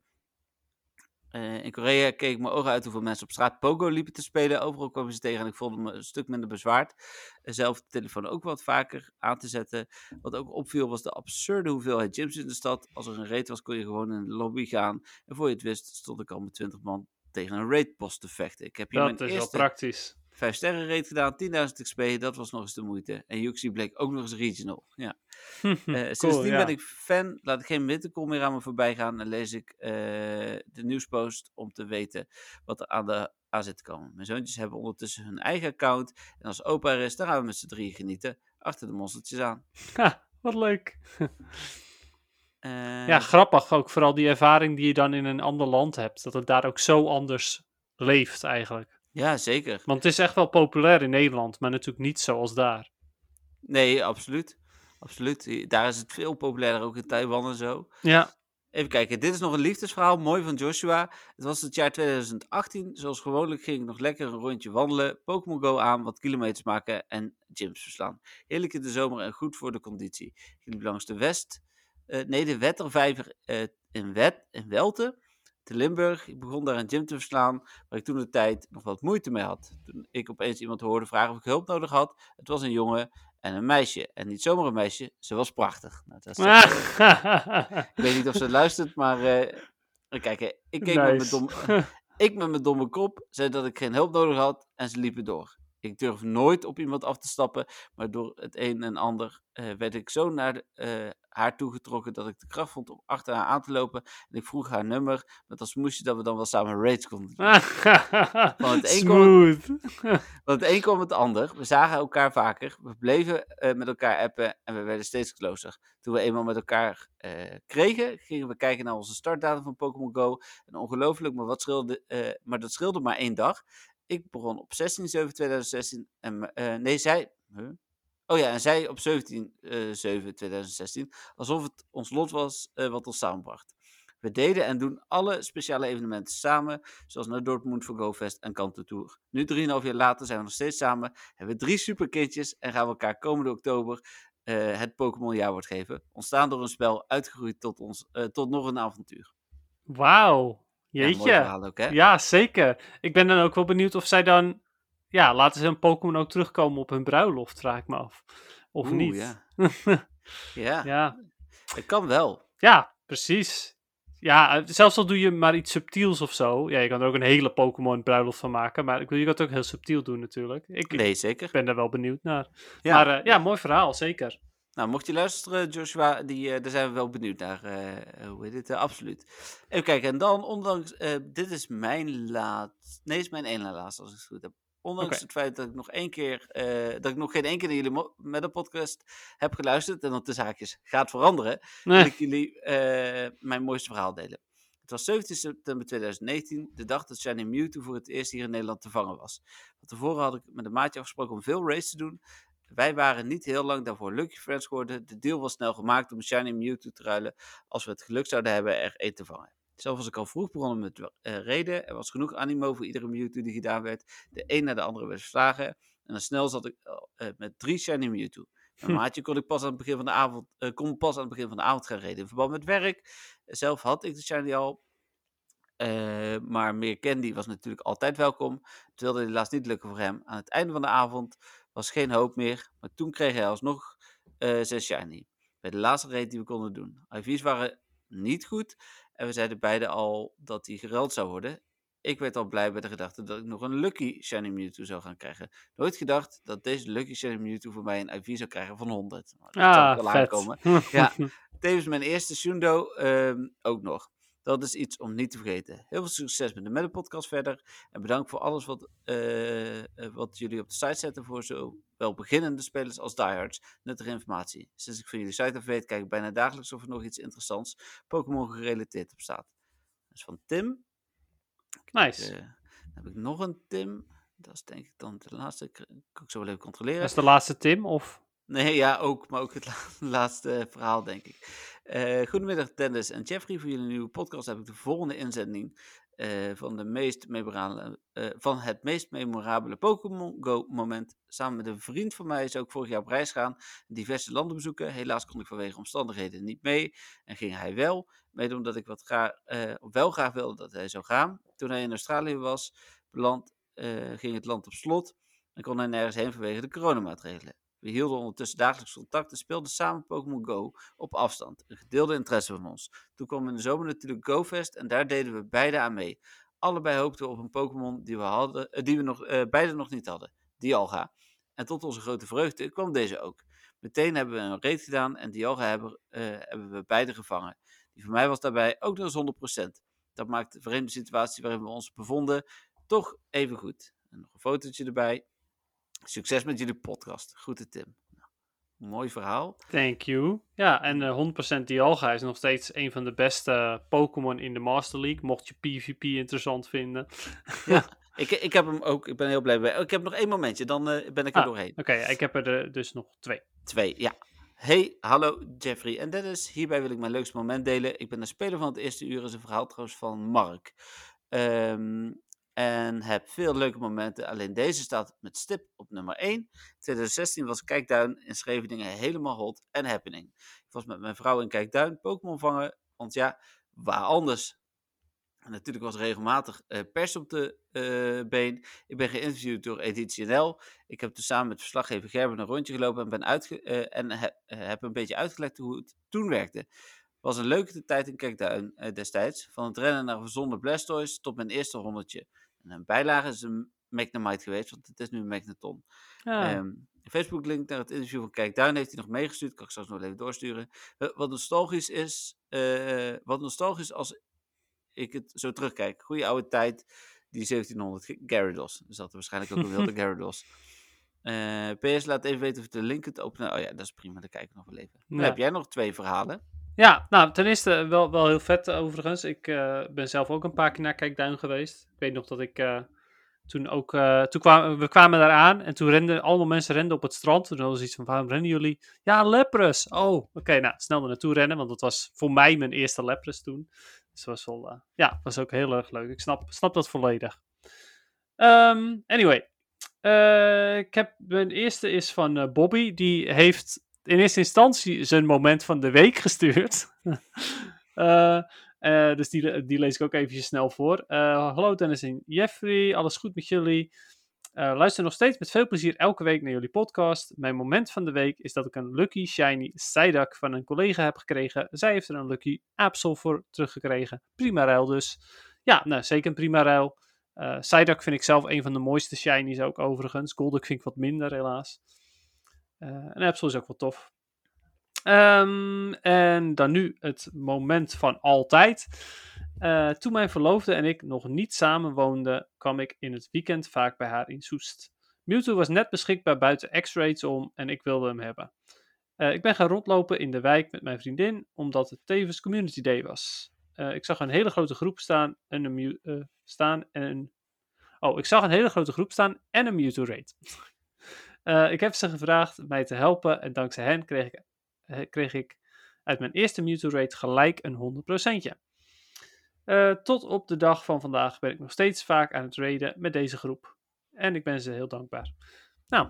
Uh, in Korea keek ik mijn ogen uit hoeveel mensen op straat Pogo liepen te spelen. Overal kwamen ze tegen en ik voelde me een stuk minder bezwaard. Uh, zelf de telefoon ook wat vaker aan te zetten. Wat ook opviel was de absurde hoeveelheid gyms in de stad. Als er een raid was kon je gewoon in de lobby gaan. En voor je het wist stond ik al met 20 man tegen een raidpost te vechten. Ik heb hier Dat mijn is eerste wel praktisch. 5 sterren raid gedaan, 10.000 XP, dat was nog eens de moeite. En Yuxi bleek ook nog eens regional. Ja. (laughs) Uh, sindsdien cool, ja. ben ik fan, laat ik geen wintercall meer aan me voorbij gaan en lees ik uh, de nieuwspost om te weten wat er aan, de, aan zit te komen. Mijn zoontjes hebben ondertussen hun eigen account en als opa er is, dan gaan we met z'n drieën genieten, achter de monstertjes aan. Ha, wat leuk. Uh, (laughs) ja, grappig ook, vooral die ervaring die je dan in een ander land hebt, dat het daar ook zo anders leeft eigenlijk. Ja, zeker. Want het is echt wel populair in Nederland, maar natuurlijk niet zoals daar. Nee, absoluut. Absoluut. Daar is het veel populairder, ook in Taiwan en zo. Ja. Even kijken, dit is nog een liefdesverhaal, mooi van Joshua. Het was het jaar 2018. Zoals gewoonlijk ging ik nog lekker een rondje wandelen, Pokémon Go aan, wat kilometers maken en gyms verslaan. Heerlijk in de zomer en goed voor de conditie. Ik liep langs de West, uh, nee, de Wettervijver uh, in, Wet, in Welte te Limburg. Ik begon daar een gym te verslaan, waar ik toen de tijd nog wat moeite mee had. Toen ik opeens iemand hoorde vragen of ik hulp nodig had. Het was een jongen en een meisje. En niet zomaar een meisje, ze was prachtig. Nou, dat is ik weet niet of ze luistert, maar uh, kijk, ik keek nice. met, mijn dom, (laughs) ik met mijn domme kop, zei dat ik geen hulp nodig had en ze liepen door. Ik durf nooit op iemand af te stappen, maar door het een en ander uh, werd ik zo naar de, uh, haar toegetrokken dat ik de kracht vond om achter haar aan te lopen. En ik vroeg haar nummer, met als moesje dat we dan wel samen raids konden doen. (laughs) van het een Smooth. (laughs) Kwam, van het een kwam het ander. We zagen elkaar vaker, we bleven uh, met elkaar appen en we werden steeds closer. Toen we eenmaal met elkaar kregen, gingen we kijken naar onze startdatum van Pokémon Go. En ongelooflijk, maar, wat scheelde, maar dat scheelde maar één dag. Ik begon op 16-7-2016 en uh, nee, zij. Oh ja, en zij op 17-7-2016. Alsof het ons lot was uh, wat ons samenbracht. We deden en doen alle speciale evenementen samen, zoals naar Dortmund voor GoFest en Kanto Tour. Nu, 3,5 jaar later, zijn we nog steeds samen, hebben we drie superkindjes en gaan we elkaar komende oktober het Pokémon jaarwoord geven. Ontstaan door een spel, uitgegroeid tot, ons, tot nog een avontuur. Wauw, Jeetje. Ja, ook, hè? ja, zeker. Ik ben dan ook wel benieuwd of zij dan... Ja, laten ze een Pokémon ook terugkomen op hun bruiloft, vraag ik me af. Of Oeh, niet. Ja. (laughs) ja. ja. Het kan wel. Ja, precies. Ja, zelfs al doe je maar iets subtiels of zo. Ja, je kan er ook een hele Pokémon bruiloft van maken. Maar ik wil je kan het ook heel subtiel doen natuurlijk. Ik, nee, zeker. Ik ben daar wel benieuwd naar. Ja. Maar uh, ja, mooi verhaal, zeker. Nou, mocht je luisteren, Joshua, die, daar zijn we wel benieuwd naar. hoe heet het? absoluut. Even kijken, en dan, ondanks, dit is mijn laatste, nee, is mijn ene laatste, als ik het goed heb. Ondanks het feit dat ik nog één keer, dat ik nog geen één keer naar jullie met een podcast heb geluisterd, en dat de zaakjes gaat veranderen, wil ik jullie mijn mooiste verhaal delen. Het was 17 september 2019, de dag dat Shiny Mewtwo voor het eerst hier in Nederland te vangen was. Van tevoren had ik met een maatje afgesproken om veel race te doen. Wij waren niet heel lang daarvoor Lucky Friends geworden. De deal was snel gemaakt om Shiny Mewtwo te ruilen als we het geluk zouden hebben er één te vangen. Zelf was ik al vroeg begonnen met uh, reden. Er was genoeg animo voor iedere Mewtwo die gedaan werd. De een na de andere werd verslagen. En dan snel zat ik uh, met drie Shiny Mewtwo. Mijn maatje kon ik pas aan het begin van de avond, uh, kon pas aan het begin van de avond gaan reden. In verband met werk. Zelf had ik de Shiny al. Uh, maar meer candy was natuurlijk altijd welkom. Het wilde helaas niet lukken voor hem. Aan het einde van de avond was geen hoop meer. Maar toen kreeg hij alsnog uh, zijn shiny. Bij de laatste raid die we konden doen. IV's waren niet goed. En we zeiden beide al dat hij geruild zou worden. Ik werd al blij bij de gedachte dat ik nog een Lucky Shiny Mewtwo zou gaan krijgen. Nooit gedacht dat deze Lucky Shiny Mewtwo voor mij een IV zou krijgen van 100. Maar dat ah, wel aankomen. (laughs) ja, tevens mijn eerste Shundo uh, ook nog. Dat is iets om niet te vergeten. Heel veel succes met de Meta Podcast verder. En bedankt voor alles wat, uh, wat jullie op de site zetten voor zowel beginnende spelers als diehards. Nuttige informatie. Sinds ik van jullie site af weet, kijk ik bijna dagelijks of er nog iets interessants Pokémon gerelateerd op staat. Dat is van Tim. Nice. Uh, dan heb ik nog een Tim. Dat is denk ik dan de laatste. Ik kan ik zo wel even controleren. Dat is de laatste Tim, of? Nee, ja, ook. Maar ook het (laughs) laatste verhaal, denk ik. Uh, goedemiddag Dennis en Jeffrey. Voor jullie nieuwe podcast heb ik de volgende inzending uh, van, de meest uh, van het meest memorabele Pokémon Go moment. Samen met een vriend van mij is ook vorig jaar op reis gaan. Diverse landen bezoeken. Helaas kon ik vanwege omstandigheden niet mee. En ging hij wel. Mede omdat ik wat graag, wel graag wilde dat hij zou gaan. Toen hij in Australië was beland, ging het land op slot. En kon hij nergens heen vanwege de coronamaatregelen. We hielden ondertussen dagelijks contact en speelden samen Pokémon Go op afstand. Een gedeelde interesse van ons. Toen kwam in de zomer natuurlijk GoFest en daar deden we beide aan mee. Allebei hoopten we op een Pokémon die we, hadden, uh, die we nog, uh, beide nog niet hadden. Dialga. En tot onze grote vreugde kwam deze ook. Meteen hebben we een raid gedaan en Dialga hebben, hebben we beide gevangen. Die voor mij was daarbij ook nog eens 100%. Dat maakt de vreemde situatie waarin we ons bevonden toch even goed. En nog een fotootje erbij. Succes met jullie podcast. Groeten Tim. Nou, mooi verhaal. Thank you. Ja, en uh, 100% Dialga is nog steeds een van de beste Pokémon in de Master League. Mocht je PvP interessant vinden. Ja, (laughs) ik, ik heb hem ook. Ik ben heel blij bij. Ik heb nog één momentje, dan uh, ben ik er ah, doorheen. Oké, okay, ik heb er dus nog twee. Twee, ja. Hey, hallo Jeffrey en Dennis. Hierbij wil ik mijn leukste moment delen. Ik ben de speler van het eerste uur. is een verhaal trouwens van Mark. Um, en heb veel leuke momenten. Alleen deze staat met stip op nummer 1. 2016 was Kijkduin in Scheveningen helemaal hot en happening. Ik was met mijn vrouw in Kijkduin Pokémon vangen. Want ja, waar anders? En natuurlijk was regelmatig uh, pers op de uh, been. Ik ben geïnterviewd door Editie NL. Ik heb dus samen met verslaggever Gerben een rondje gelopen en, ben uh, en he heb een beetje uitgelegd hoe het toen werkte was een leuke tijd in Kijkduin destijds. Van het rennen naar gezonde Blastoise tot mijn eerste honderdje. En een bijlage is een Magnemite geweest, want het is nu een Magneton. Ja. Um, Facebook link naar het interview van Kijkduin heeft hij nog meegestuurd. Kan ik straks nog even doorsturen. Uh, wat nostalgisch is, uh, wat nostalgisch als ik het zo terugkijk. Goede oude tijd, die 1700 Gyarados. Dus dat er waarschijnlijk ook een wilde (laughs) Gyarados. Uh, PS, laat even weten of de link het openen. Oh ja, dat is prima. Dan kijk ik nog wel even. Ja. Dan heb jij nog twee verhalen. Ja, nou, ten eerste wel, wel heel vet overigens. Ik uh, ben zelf ook een paar keer naar Kijkduin geweest. Ik weet nog dat ik toen ook... Toen kwamen, we kwamen daar aan en toen renden allemaal mensen renden op het strand. Toen ze iets van, waarom rennen jullie? Ja, lepres. Oh, oké, nou, snel er naartoe rennen, want dat was voor mij mijn eerste lepres toen. Dus was wel, ja, was ook heel erg leuk. Ik snap, snap dat volledig. Um, anyway, ik heb, mijn eerste is van Bobby. Die heeft in eerste instantie zijn moment van de week gestuurd. uh, (laughs) uh, dus die, die lees ik ook eventjes snel voor. Uh, hallo Dennis en Jeffrey, alles goed met jullie? luister nog steeds met veel plezier elke week naar jullie podcast. Mijn moment van de week is dat ik een Lucky Shiny Psyduck van een collega heb gekregen. Zij heeft er een Lucky Absol voor teruggekregen. Prima ruil dus. Ja, nou, zeker een prima ruil. Uh, Psyduck vind ik zelf een van de mooiste shinies ook overigens. Golduck vind ik wat minder helaas. Uh, en Absol is ook wel tof. Ehm, en dan nu het moment van altijd. Uh, toen mijn verloofde en ik nog niet samen woonden, kwam ik in het weekend vaak bij haar in Soest. Mewtwo was net beschikbaar buiten X-Rates om en ik wilde hem hebben. Uh, ik ben gaan rondlopen in de wijk met mijn vriendin, omdat het tevens Community Day was. Ik zag een hele grote groep staan en een, staan en. Oh, ik zag een hele grote groep staan en een Mewtwo raid. (laughs) ik heb ze gevraagd mij te helpen en dankzij hen kreeg ik, kreeg ik uit mijn eerste Mewtwo raid gelijk een 100%. Uh, tot op de dag van vandaag ben ik nog steeds vaak aan het raiden met deze groep. En ik ben ze heel dankbaar. Nou,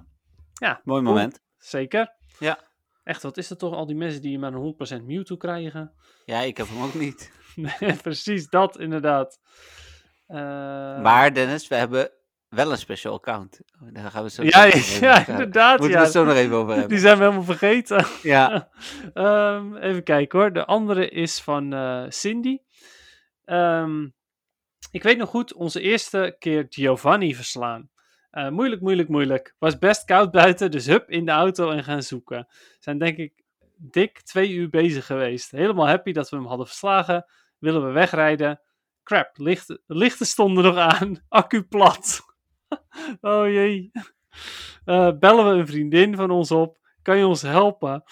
ja. Mooi moment. Zeker. Ja. Echt, wat is dat toch? Al die mensen die maar een 100% Mewtwo krijgen. Ja, ik heb hem ook niet. (laughs) nee, precies dat inderdaad. Uh... Maar Dennis, we hebben wel een special account. Daar gaan we zo ja, (laughs) ja, inderdaad. Moeten ja. we het zo nog even over hebben. Die zijn we helemaal vergeten. (laughs) Ja. um, (laughs) even kijken hoor. De andere is van uh, Cindy. Um, ik weet nog goed, onze eerste keer Giovanni verslaan. Uh, moeilijk, moeilijk, moeilijk. Was best koud buiten, dus hup in de auto en gaan zoeken. Zijn denk ik dik twee uur bezig geweest. Helemaal happy dat we hem hadden verslagen. Willen we wegrijden. Crap, lichten, lichten stonden nog aan. Accu plat. (laughs) oh jee. Uh, bellen we een vriendin van ons op. Kan je ons helpen?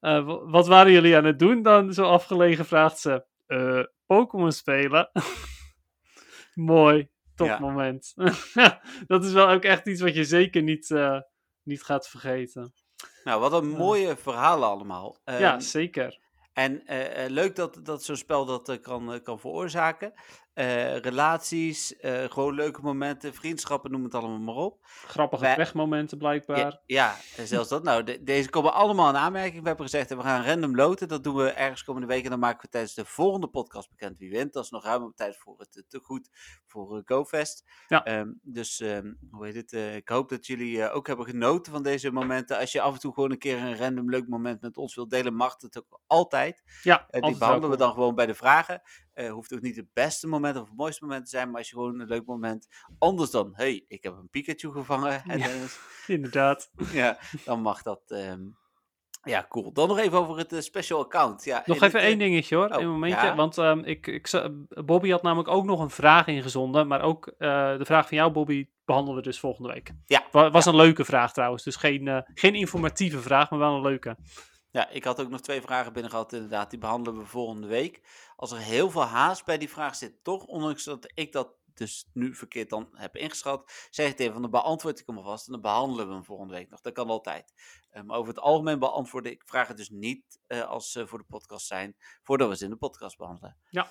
Uh, wat waren jullie aan het doen dan? Zo afgelegen vraagt ze. Uh, Pokémon spelen. (laughs) Mooi. Topmoment. Ja. (laughs) dat is wel ook echt iets wat je zeker niet, niet gaat vergeten. Nou, wat een mooie verhalen allemaal. Ja, zeker. En uh, leuk dat, dat zo'n spel dat uh, kan, kan veroorzaken. Relaties, gewoon leuke momenten, vriendschappen, noem het allemaal maar op. Grappige Wij... wegmomenten blijkbaar. Ja, ja zelfs dat. Nou, de, deze komen allemaal in aanmerking. We hebben gezegd, we gaan random loten. Dat doen we ergens komende week. En dan maken we tijdens de volgende podcast bekend wie wint. Dat is nog ruim op tijd voor het te goed voor GoFest. Ja. Um, dus, um, hoe heet het? ik hoop dat jullie ook hebben genoten van deze momenten. Als je af en toe gewoon een keer een random leuk moment met ons wilt delen, mag het ook altijd. Ja, uh, die behandelen we dan gewoon bij de vragen. Uh, hoeft ook niet het beste moment of het mooiste moment te zijn, maar als je gewoon een leuk moment. Anders dan, hey, ik heb een Pikachu gevangen. En, ja, (laughs) inderdaad. ja, dan mag dat. Um, ja, cool. Dan nog even over het uh, special account. Ja, nog even één dingetje hoor, oh, een momentje. Ja? Want um, ik, ik, Bobby had namelijk ook nog een vraag ingezonden. Maar ook uh, de vraag van jou, Bobby, behandelen we dus volgende week. Ja. Was ja. een leuke vraag trouwens. Dus geen, uh, geen informatieve vraag, maar wel een leuke. Ja, ik had ook nog twee vragen binnen gehad, inderdaad. Die behandelen we volgende week. Als er heel veel haast bij die vraag zit, toch, ondanks dat ik dat dus nu verkeerd dan heb ingeschat, zeg ik even van, dan beantwoord ik hem alvast en dan behandelen we hem volgende week nog. Dat kan altijd. Maar um, over het algemeen beantwoorden ik vragen dus niet uh, als ze voor de podcast zijn, voordat we ze in de podcast behandelen. Ja.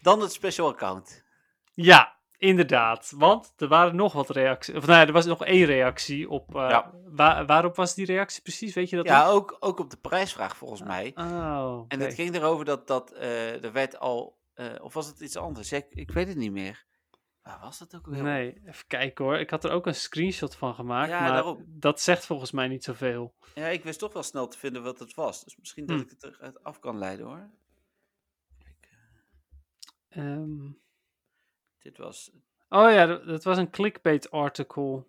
Dan het special account. Ja, Inderdaad, want er waren nog wat reacties. Of nou ja, er was nog één reactie op. Uh, ja. waar, waarop was die reactie precies? Weet je dat? Ja, ook, ook op de prijsvraag volgens mij. Oh, okay. En het ging erover dat, dat uh, er werd al. Uh, of was het iets anders? Ik, ik weet het niet meer. Waar was dat ook weer? Nee, even kijken hoor. Ik had er ook een screenshot van gemaakt. Ja, maar daarom. dat zegt volgens mij niet zoveel. Ja, ik wist toch wel snel te vinden wat het was. Dus misschien dat Hm. ik het eruit af kan leiden hoor. Um, dit was. oh ja, dat, was een clickbait article.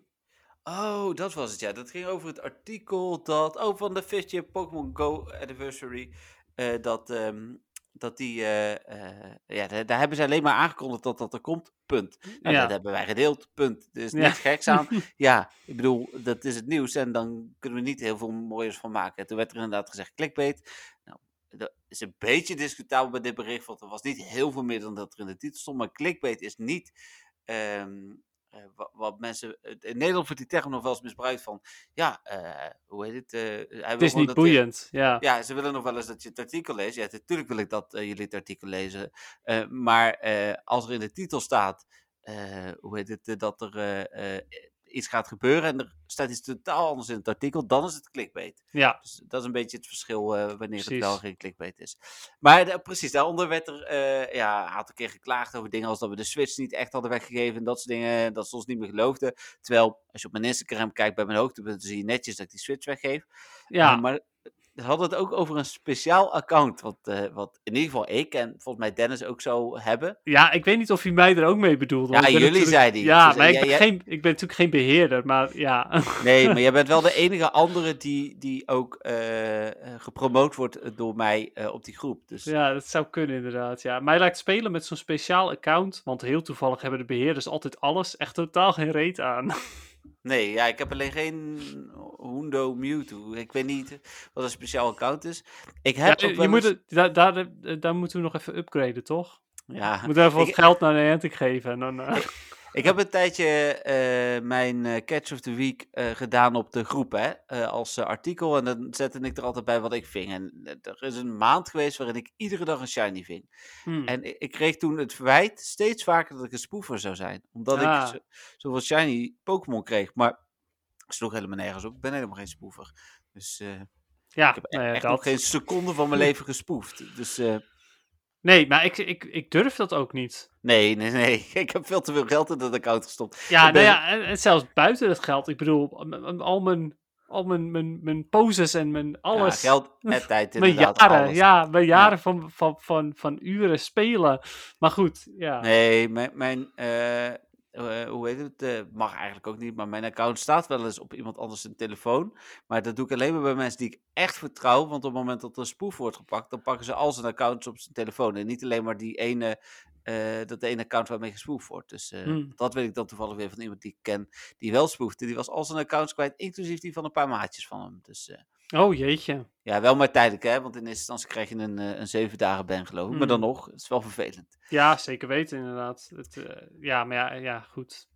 Oh, dat was het ja. Dat ging over het artikel dat. Oh, van de 50 Pokémon Go Anniversary. eh, dat. ehm, dat die. eh, eh, ja, daar, daar hebben ze alleen maar aangekondigd dat dat er komt. Punt. Nou, Ja. Dat hebben wij gedeeld. Punt. Er is Ja. niks geks aan. (laughs) ja, ik bedoel, dat is het nieuws. En dan kunnen we niet heel veel mooiers van maken. En toen werd er inderdaad gezegd clickbait. Dat is een beetje discutabel bij dit bericht. Want er was niet heel veel meer dan dat er in de titel stond. Maar clickbait is niet. ehm, eh, wa- wat mensen. In Nederland wordt die term nog wel eens misbruikt van. Ja, eh, hoe heet het? hij wil Het is niet dat je- boeiend. Ja. ja, ze willen nog wel eens dat je het artikel leest. Ja, natuurlijk wil ik dat jullie het artikel lezen. Maar als er in de titel staat, hoe heet het, dat er iets gaat gebeuren en er staat iets totaal anders in het artikel, dan is het clickbait. ja. Dus dat is een beetje het verschil eh, wanneer het wel geen clickbait is. Maar eh, precies, daaronder werd er eh, ja, een aantal keer geklaagd over dingen als dat we de Switch niet echt hadden weggegeven en dat soort dingen, dat ze ons niet meer geloofden. Terwijl, als je op mijn Instagram kijkt bij mijn hoogtepunten, zie je netjes dat ik die Switch weggeef. Ja. Eh, maar hadden het ook over een speciaal account. Wat, eh, wat in ieder geval ik en volgens mij Dennis ook zou hebben. Ja, ik weet niet of hij mij er ook mee bedoelde. Ja, jullie natuurlijk- zeiden Ja, Dus, maar ik ben, geen, ik ben natuurlijk geen beheerder, maar ja. Nee, maar (laughs) jij bent wel de enige andere die, die ook eh, eh, gepromoot wordt door mij op die groep. Dus ja, dat zou kunnen inderdaad. Ja. Mij lijkt spelen met zo'n speciaal account, want heel toevallig hebben de beheerders altijd alles, echt totaal geen reet aan. Nee, ja, ik heb alleen geen Hundo Mewtwo. Ik weet niet wat een speciaal account is. Ik heb Ja, je moet het, daar, daar, daar moeten we nog even upgraden, toch? Ja, We moeten even wat ik- geld naar Niantic geven. En dan, eh, Ik heb een tijdje eh, mijn eh, Catch of the Week eh, gedaan op de groep, hè, als artikel. En dan zette ik er altijd bij wat ik ving. En er is een maand geweest waarin ik iedere dag een shiny ving. hmm. En ik, ik kreeg toen het verwijt steeds vaker dat ik een spoefer zou zijn. Omdat Ah. ik zo, zoveel shiny Pokémon kreeg. Maar sloeg helemaal nergens op. Ik ben helemaal geen spoefer. Dus ja, ik heb nou echt nog geen seconde van mijn (laughs) leven gespoefd. Dus Nee, maar ik, ik, ik durf dat ook niet. nee, nee, nee. (laughs) Ik heb veel te veel geld in dat account gestopt. Ja, ben- nou ja, en, en zelfs buiten het geld. Ik bedoel, al mijn, al mijn, mijn, mijn poses en mijn alles. Ja, geld (laughs) en tijd mijn inderdaad. jaren, alles. ja, mijn jaren van, van, van, van uren spelen. Maar goed, ja. Nee, mijn, mijn eh, eh, hoe heet het? eh, mag eigenlijk ook niet, maar mijn account staat wel eens op iemand anders zijn telefoon. Maar dat doe ik alleen maar bij mensen die ik echt vertrouw. Want op het moment dat er een spoef wordt gepakt, dan pakken ze al zijn accounts op zijn telefoon. En niet alleen maar die ene, eh, dat ene account waarmee gespoefd wordt. Dus Hmm. dat weet ik dan toevallig weer van iemand die ik ken, die wel spoefde. Die was al zijn accounts kwijt, inclusief die van een paar maatjes van hem. Dus Oh jeetje. ja, wel maar tijdelijk, hè. Want in eerste instantie krijg je een, eh, een zeven dagen ban, geloof ik. Maar dan Hmm. nog, het is wel vervelend. Ja, zeker weten inderdaad. Het, eh, ja, maar ja, ja, goed.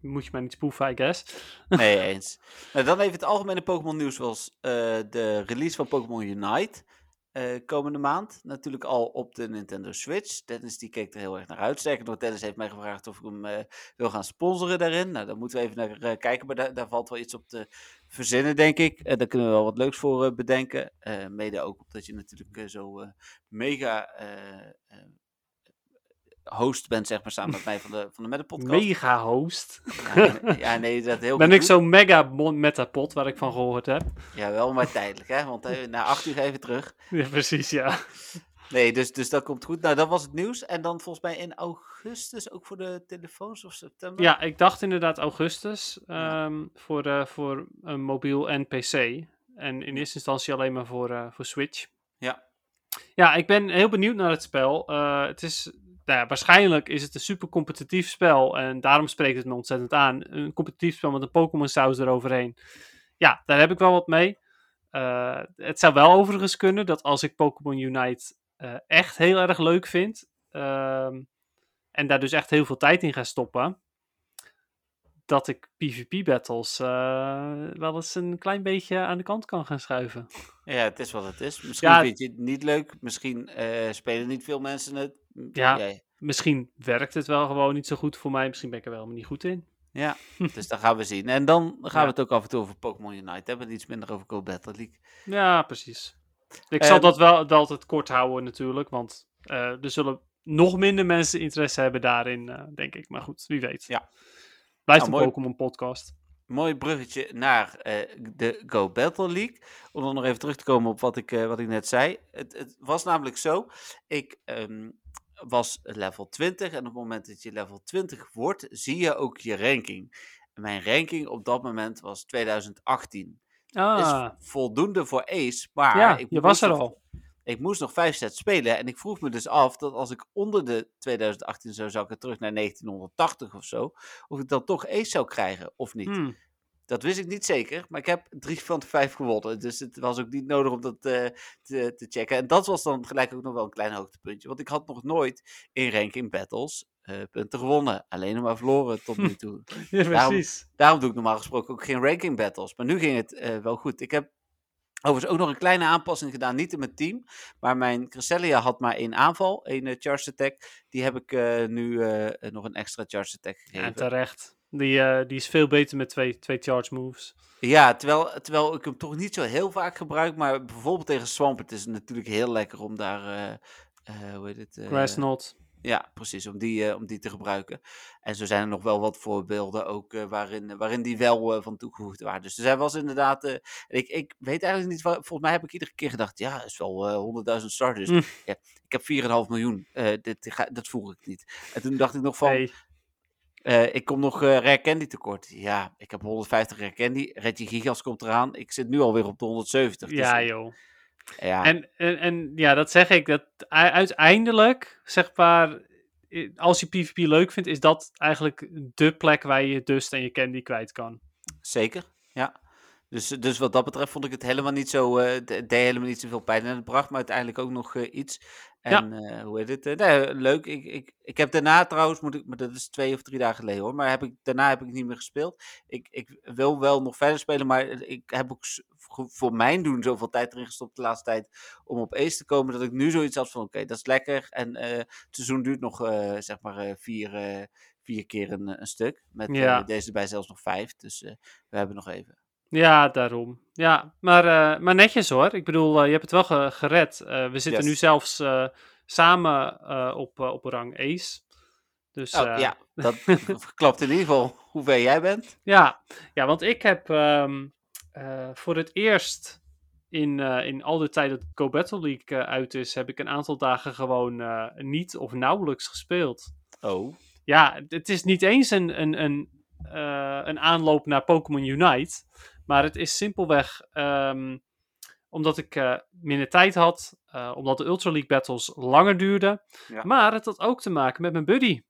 Moet je maar niet spoeven, I guess. Nee, (laughs) eens. Nou, dan even het algemene Pokémon nieuws zoals eh, de release van Pokémon Unite eh, komende maand. Natuurlijk al op de Nintendo Switch. Dennis die keek er heel erg naar uit. Sterker nog, Dennis heeft mij gevraagd of ik hem eh, wil gaan sponsoren daarin. Nou, daar moeten we even naar eh, kijken. Maar daar, valt wel iets op te verzinnen, denk ik. Daar kunnen we wel wat leuks voor bedenken. Mede ook omdat je natuurlijk zo mega host bent, zeg maar, samen met mij van de, van de Meta Podcast. Mega host. Ja, nee, ja, nee, dat heel (laughs) Ben ik zo'n mega metapod waar ik van gehoord heb? Ja, wel maar tijdelijk, hè? Want eh, na acht uur even terug. (laughs) Ja, precies, ja. Nee, dus, dus dat komt goed. Nou, dat was het nieuws. En dan volgens mij in augustus ook voor de telefoons of september. Ja, ik dacht inderdaad augustus Ja. ehm, voor, eh, voor een mobiel en PC. En in eerste instantie alleen maar voor, eh, voor Switch. Ja. Ja, ik ben heel benieuwd naar het spel. Het is, nou ja, waarschijnlijk is het een super competitief spel. En daarom spreekt het me ontzettend aan. Een competitief spel met een Pokémon saus eroverheen. Ja, daar heb ik wel wat mee. Eh, het zou wel overigens kunnen dat als ik Pokémon Unite eh, echt heel erg leuk vind. ehm, en daar dus echt heel veel tijd in ga stoppen. Dat ik PvP-battles wel eens een klein beetje aan de kant kan gaan schuiven. Ja, het is wat het is. Misschien Ja. vind je het niet leuk. Misschien eh, spelen niet veel mensen het. M- Ja. jij- Misschien werkt het wel gewoon niet zo goed voor mij. Misschien ben ik er wel helemaal niet goed in. ja. (laughs) dus dat gaan we zien. En dan gaan Ja. we het ook af en toe over Pokémon Unite hebben. en Iets minder over Go Battle League. Ja, precies. Ik zal Ehm, dat wel, altijd kort houden natuurlijk. Want eh, er zullen nog minder mensen interesse hebben daarin, eh, denk ik. Maar goed, wie weet. Ja. Blijft Nou, een. Pokémon podcast. Mooi bruggetje naar eh, de Go Battle League. Om dan nog even terug te komen op wat ik, wat ik net zei. Het, het was namelijk zo. Ik ehm, was level 20. En op het moment dat je level 20 wordt, zie je ook je ranking. En mijn ranking op dat moment was 2018. Ah, Is voldoende voor Ace. Maar ja, ik je was er nog- al. Ik moest nog vijf sets spelen. En ik vroeg me dus af dat als ik onder de 2018 zou zakken, terug naar 1980 of zo. Of ik dan toch Ace zou krijgen of niet. Hmm. Dat wist ik niet zeker, maar ik heb drie van de vijf gewonnen. Dus het was ook niet nodig om dat eh, te, te checken. En dat was dan gelijk ook nog wel een klein hoogtepuntje. Want ik had nog nooit in ranking battles eh, punten gewonnen. Alleen maar verloren tot nu toe. (laughs) Ja, precies. Daarom doe ik normaal gesproken ook geen ranking battles. Maar nu ging het eh, wel goed. Ik heb overigens ook nog een kleine aanpassing gedaan. Niet in mijn team. Maar mijn Cresselia had maar één aanval. één eh, charge attack. Die heb ik nu nog een extra charge attack gegeven. En terecht. Die, eh, die is veel beter met twee, twee charge moves. Ja, terwijl, terwijl ik hem toch niet zo heel vaak gebruik. Maar bijvoorbeeld tegen Swampert is het natuurlijk heel lekker om daar... eh, hoe heet het? Grass Knot. Ja, precies, om die, om die te gebruiken. En zo zijn er nog wel wat voorbeelden ook waarin, waarin die wel van toegevoegd waren. Dus hij was inderdaad. ik, ik weet eigenlijk niet. Volgens mij heb ik iedere keer gedacht. Ja, is wel eh 100.000 starters. Mm. Ja, ik heb 4,5 miljoen. eh, dit, dat voeg ik niet. En toen dacht ik nog van. Eh, ik kom nog eh Rare Candy tekort. Ja, ik heb 150 Rare Candy. Reggie Gigas komt eraan. Ik zit nu alweer op de 170. Dus, Ja, joh. ja. En, en, en ja, dat zeg ik. Dat uiteindelijk, zeg maar, als je PvP leuk vindt, is dat eigenlijk de plek waar je je dust en je candy kwijt kan. Zeker, ja. Dus, dus wat dat betreft vond ik het helemaal niet zo, de- deed helemaal niet zoveel pijn. En het bracht me uiteindelijk ook nog iets. En eh, hoe heet het? eh, nee, leuk. Ik, ik, ik heb daarna trouwens, moet ik, maar dat is twee of drie dagen geleden hoor. Maar heb ik, daarna heb ik niet meer gespeeld. Ik, ik wil wel nog verder spelen, maar ik heb ook voor- mijn doen zoveel tijd erin gestopt de laatste tijd om op Ace te komen. Dat ik nu zoiets had van, oké, dat is lekker. En eh, het seizoen duurt nog, eh, zeg maar, eh, vier, eh, vier keer een, een stuk. Met eh, Ja. deze erbij zelfs nog vijf. Dus eh, we hebben nog even. Ja, daarom. Ja, maar, eh, maar netjes hoor. Ik bedoel, eh, je hebt het wel ge- gered. Eh, we zitten Yes. nu zelfs samen op, op rang Ace. Dus Oh, ja, dat (laughs) (laughs) klopt in ieder geval hoe ver jij bent. Ja, ja want ik heb ehm, eh, voor het eerst in, in al de tijd dat Go Battle League uit is, heb ik een aantal dagen gewoon niet of nauwelijks gespeeld. Oh. Ja, het is niet eens een, een, een, een aanloop naar Pokémon Unite, maar het is simpelweg ehm, omdat ik eh, minder tijd had, eh, omdat de Ultra League battles langer duurden, Ja. maar het had ook te maken met mijn buddy.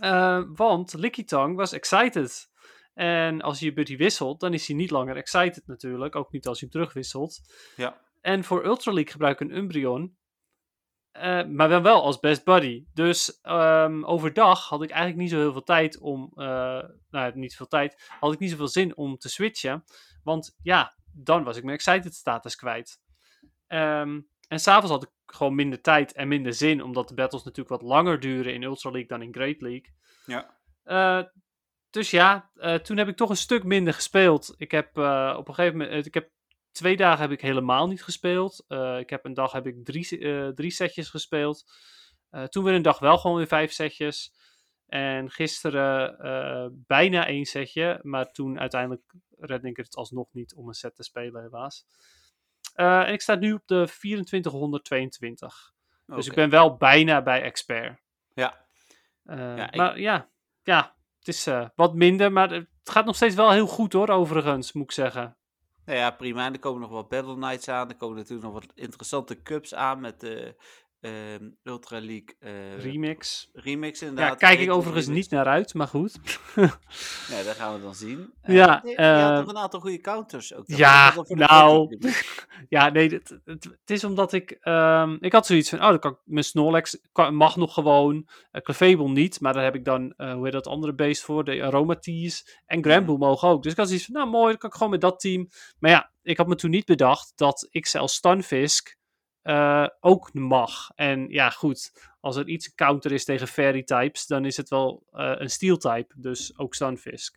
Eh, want Licky Tang was excited. En als je je buddy wisselt, dan is hij niet langer excited natuurlijk. Ook niet als je hem terugwisselt. Ja. En voor Ultra League gebruik ik een Umbreon. Eh, maar wel als best buddy. Dus ehm, overdag had ik eigenlijk niet zo heel veel tijd om. eh, nou, niet veel tijd. Had ik niet zoveel zin om te switchen. Want ja, dan was ik mijn excited status kwijt. Ehm, en s'avonds had ik gewoon minder tijd en minder zin. Omdat de battles natuurlijk wat langer duren in Ultra League dan in Great League. Ja. Eh, dus ja, toen heb ik toch een stuk minder gespeeld. Ik heb op een gegeven moment, ik heb twee dagen heb ik helemaal niet gespeeld. Eh, ik heb een dag heb ik drie, eh, drie setjes gespeeld. Eh, toen weer een dag wel gewoon weer vijf setjes. En gisteren bijna één setje, maar toen uiteindelijk redde ik het alsnog niet om een set te spelen helaas. En ik sta nu op de 2422. Dus ik ben wel bijna bij expert. Ja. Ja, ik- Maar ja, ja, het is wat minder, maar het gaat nog steeds wel heel goed hoor, overigens, moet ik zeggen. Nou ja, prima. En er komen nog wat Battle Nights aan. Er komen natuurlijk nog wat interessante cups aan met de ehm, Ultra League eh, Remix. remix Ja, inderdaad. kijk ik overigens remix. niet naar uit, maar goed. (laughs) Ja, dat gaan we dan zien. (laughs) Ja, je, je had eh, nog een aantal goede counters ook. ja, nou, (laughs) ja, nee, het, het, het is omdat ik, ehm, ik had zoiets van, oh, dan kan ik, mijn Snorlax kan- mag nog gewoon, uh, Clefable niet, maar daar heb ik dan, eh, hoe heet dat andere beest voor, de Aromateas en Granbull mogen ook. Dus ik had zoiets van, nou mooi, dan kan ik gewoon met dat team. Maar ja, ik had me toen niet bedacht dat XL Stunfisk eh, ook mag. En ja, goed, als er iets counter is tegen Fairy types, dan is het wel eh, een Steel type, dus ook Stunfisk.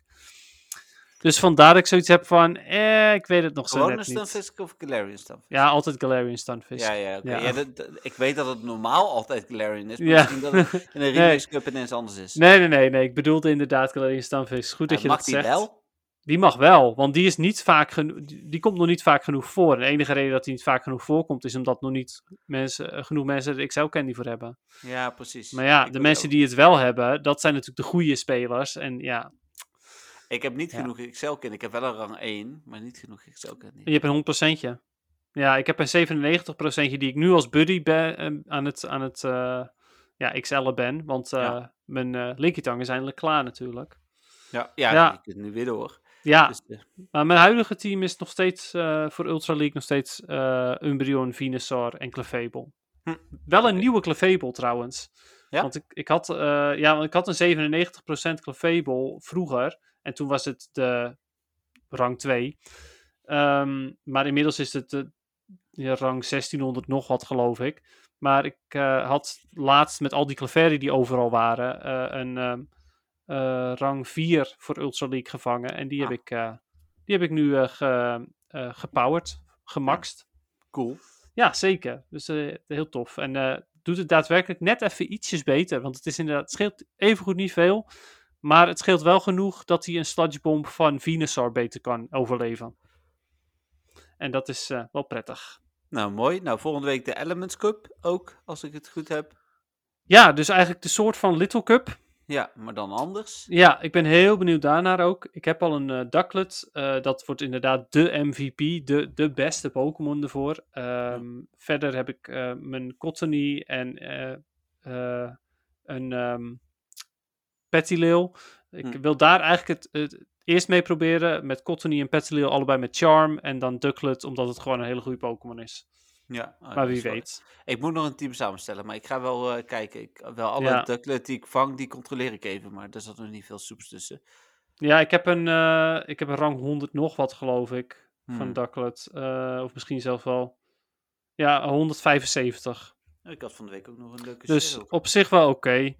Dus vandaar dat ik zoiets heb van, eh, ik weet het nog zo Gewoon een niet. Stunfisk of Galarian Stunfisk? Ja, altijd Galarian Stunfisk. Ja, ja. Ja. Ja, dat- dat- ik weet dat het normaal altijd Galarian is, maar Ja. misschien dat het in een (laughs) Nee. remix cup ineens anders is. Nee, nee, nee, nee. Ik bedoelde inderdaad Galarian Stunfisk. Goed dat je mag dat die zegt. wel? Die mag wel, want die is niet vaak genoeg. Die komt nog niet vaak genoeg voor. En de enige reden dat die niet vaak genoeg voorkomt, is omdat nog niet mensen, eh, genoeg mensen er XL Candy voor hebben. Ja, precies. Maar ja, Ik de mensen ook. die het wel hebben, dat zijn natuurlijk de goede spelers. En ja, Ik heb niet Ja. genoeg XL candy. Ik heb wel een rang 1, maar niet genoeg XL candy. je hebt een 100%. Ja, ik heb een 97% die ik nu als buddy ben, eh, aan het, aan het eh, ja, XL'en ben. Want eh, Ja. mijn eh Linkytang is eindelijk klaar natuurlijk. Ja, ja, Ja. je kunt nu weer door. Ja, Dus, eh, Maar mijn huidige team is nog steeds eh, voor Ultra League nog steeds eh Umbreon, Venusaur en Clefable. Hm. Wel een nieuwe Clefable trouwens. Ja? Want ik, ik, had, ja, want ik had een 97% Clefable vroeger. En toen was het de rang 2. Ehm, maar inmiddels is het de, ja, rang 1600 nog wat geloof ik. Maar ik had laatst met al die Clefairy die overal waren een ehm, eh, rang 4 voor Ultra League gevangen. En die, heb, Ah. ik, eh, die heb ik nu eh ge, eh, gepowered, gemaxt. cool. Ja, zeker. Dus eh, heel tof. En eh, doet het daadwerkelijk net even ietsjes beter. Want het is inderdaad, het scheelt evengoed niet veel. Maar het scheelt wel genoeg dat hij een sludgebomb van Venusaur beter kan overleven. En dat is eh, wel prettig. Nou, mooi. Nou, volgende week de Elements Cup ook, als ik het goed heb. Ja, dus eigenlijk de soort van Little Cup. Ja, maar dan anders. Ja, ik ben heel benieuwd daarnaar ook. Ik heb al een uh, Ducklet. Uh, dat wordt inderdaad de MVP, de, de beste Pokémon ervoor. Um, verder heb ik uh, mijn Cottony en een um, Petilil. Ik hm. wil daar eigenlijk het, het, eerst mee proberen. Met Cottony en Petilil allebei met Charm. En dan Ducklet, omdat het gewoon een hele goede Pokémon is. Ja, uh, maar wie weet. Ik moet nog een team samenstellen, maar ik ga wel uh, kijken. Ik, wel alle ja. Ducklet die ik vang, die controleer ik even. Maar er zat nog niet veel soeps tussen. Ja, ik heb een, uh, ik heb een rang 100 nog wat, geloof ik. Hmm. Van Ducklet. of misschien zelfs wel. Ja, 175. Ik had van de week ook nog een leuke Dus op zich wel oké. Okay.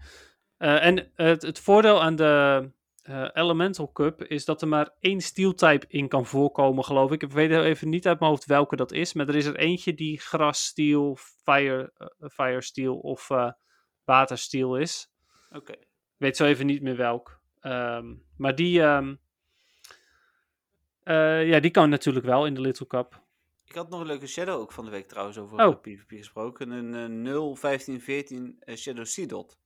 en het, het voordeel aan de uh, Elemental Cup is dat er maar één steel type in kan voorkomen, geloof ik. Ik weet even niet uit mijn hoofd welke dat is, maar er is er eentje die gras steel, fire, uh, fire steel of uh, water steel is. Oké. Okay. Ik weet zo even niet meer welk. Um, maar die, um, ja, die kan natuurlijk wel in de Little Cup. Ik had nog een leuke Shadow ook van de week trouwens over oh. PvP gesproken. Een 0, 15, 14 Shadow Seedot.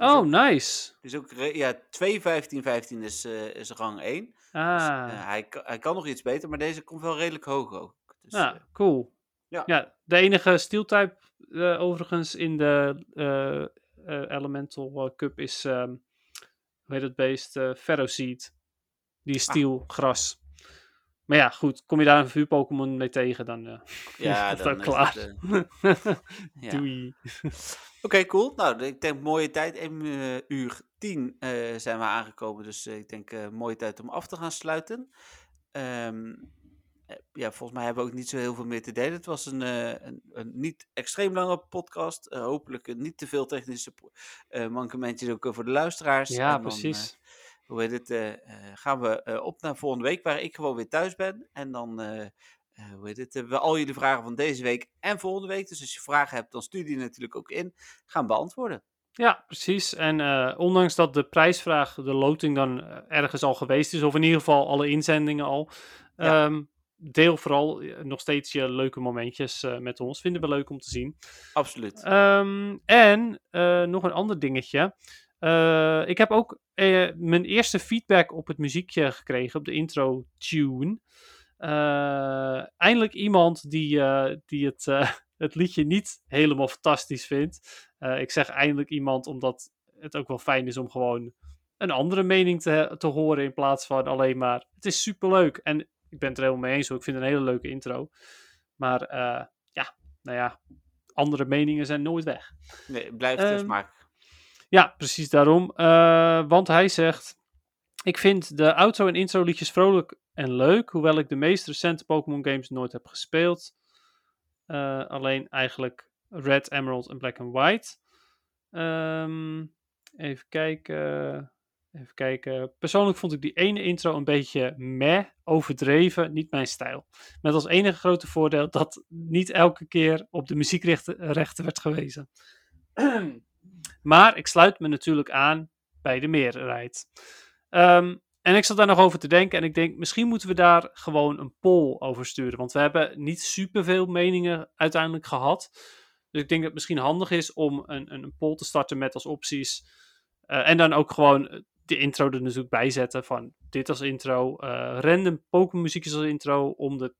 Oh, nice. Dus ook, ja, 2, 15, 15 is, uh, is rang 1. Dus, Ah. Dus, uh, hij, hij kan nog iets beter, maar deze komt wel redelijk hoog ook. Dus, ja, uh, cool. Ja. ja, de enige steel type overigens in de Elemental Cup is, um, hoe heet het beest, Ferroseed. Die is steel, ah. gras. Maar ja, goed, kom je daar een vuur-Pokémon mee tegen, dan uh, (laughs) ja, (laughs) is dan het klaar. Het, uh, (laughs) ja. Doei. Oké, okay, cool. Nou, ik denk mooie tijd. 1 uh, uur 10 zijn we aangekomen. Dus ik denk mooie tijd om af te gaan sluiten. Um, ja, volgens mij hebben we ook niet zo heel veel meer te delen. Het was een, een, een niet extreem lange podcast. hopelijk niet te veel technische mankementjes ook voor de luisteraars. Ja, dan, precies hoe heet het, uh, gaan we uh, op naar volgende week, waar ik gewoon weer thuis ben. En dan, hoe heet het, we al jullie vragen van deze week en volgende week. Dus als je vragen hebt, dan stuur die natuurlijk ook in. Gaan beantwoorden. Ja, precies. En ondanks dat de prijsvraag, de loting dan ergens al geweest is, of in ieder geval alle inzendingen al, ja. um, deel vooral nog steeds je leuke momentjes uh, met ons. Vinden we leuk om te zien. Absoluut. Um, en nog een ander dingetje. Ik heb ook uh, mijn eerste feedback op het muziekje gekregen, op de intro tune. Uh, eindelijk iemand die, die het, (laughs) het liedje niet helemaal fantastisch vindt. ik zeg eindelijk iemand omdat het ook wel fijn is om gewoon een andere mening te, te horen in plaats van alleen maar. Het is superleuk en ik ben het er helemaal mee eens. Hoor. Ik vind het een hele leuke intro. Maar ja, nou ja, andere meningen zijn nooit weg. Nee, blijft um, smaak. Ja, precies daarom. Uh, want hij zegt: Ik vind de outro- en intro liedjes vrolijk en leuk, hoewel ik de meest recente Pokémon games nooit heb gespeeld. Uh, alleen eigenlijk Red, Emerald en Black and White. Um, even kijken. Even kijken. Persoonlijk vond ik die ene intro een beetje meh, overdreven, niet mijn stijl. Met als enige grote voordeel dat niet elke keer op de muziekrechten werd gewezen. (clears throat) Maar ik sluit me natuurlijk aan bij de meerderheid. Um, en ik zat daar nog over te denken en ik denk, misschien moeten we daar gewoon een poll over sturen. Want we hebben niet superveel meningen uiteindelijk gehad. Dus ik denk dat het misschien handig is om een, een poll te starten met als opties. Uh, en dan ook gewoon de intro er natuurlijk bij zetten van dit als intro. Uh, random Pokémon als intro om de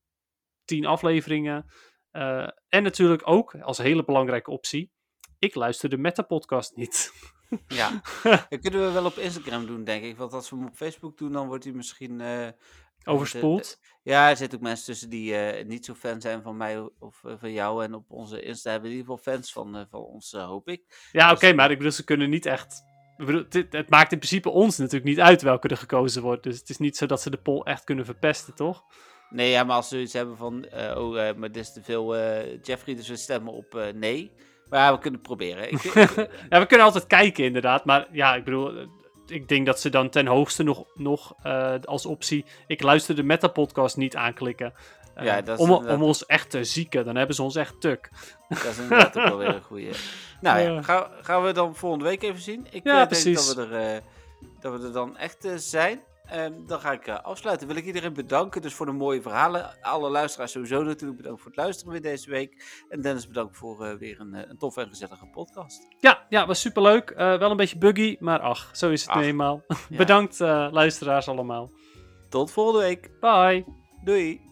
tien afleveringen. En natuurlijk ook als hele belangrijke optie ik luister de Meta-podcast niet. (laughs) Ja, (laughs) dat kunnen we wel op Instagram doen, denk ik. Want als we hem op Facebook doen, dan wordt hij misschien... Uh, Overspoeld? ja, er zitten ook mensen tussen die uh, niet zo fan zijn van mij of van jou. En op onze Insta hebben in ieder geval fans van, van ons, hoop ik. Ja, oké, okay, dus, maar ik bedoel, ze kunnen niet echt... Bedoel, het, het, maakt in principe ons natuurlijk niet uit welke er gekozen wordt. Dus het is niet zo dat ze de poll echt kunnen verpesten, toch? Nee, ja, maar als ze iets hebben van... oh, maar dit is te veel Jeffrey, dus we stemmen op nee... Maar ja, we kunnen het proberen. (laughs) Ik, ja, we kunnen altijd kijken inderdaad. Maar ja, ik bedoel, ik denk dat ze dan ten hoogste nog, nog uh, als optie... Ik luister de Meta-podcast niet aanklikken. Eh, Ja, dat is om, inderdaad- om ons echt te zieken, dan hebben ze ons echt tuk. Dat is inderdaad ook wel weer een goeie. (laughs) Nou ja, gaan, gaan we dan volgende week even zien. Ik Ja, eh, denk precies. dat we, er, eh, dat we er dan echt eh, zijn. En dan ga ik eh, afsluiten. Wil ik iedereen bedanken dus voor de mooie verhalen. Alle luisteraars sowieso natuurlijk bedankt voor het luisteren weer deze week. En Dennis bedankt voor eh, weer een, eh, een toffe en gezellige podcast. Ja, ja, was superleuk. Eh wel een beetje buggy, maar ach, zo is het nu Ach, eenmaal. Ja. (laughs) Bedankt luisteraars allemaal. Tot volgende week. Bye. Doei.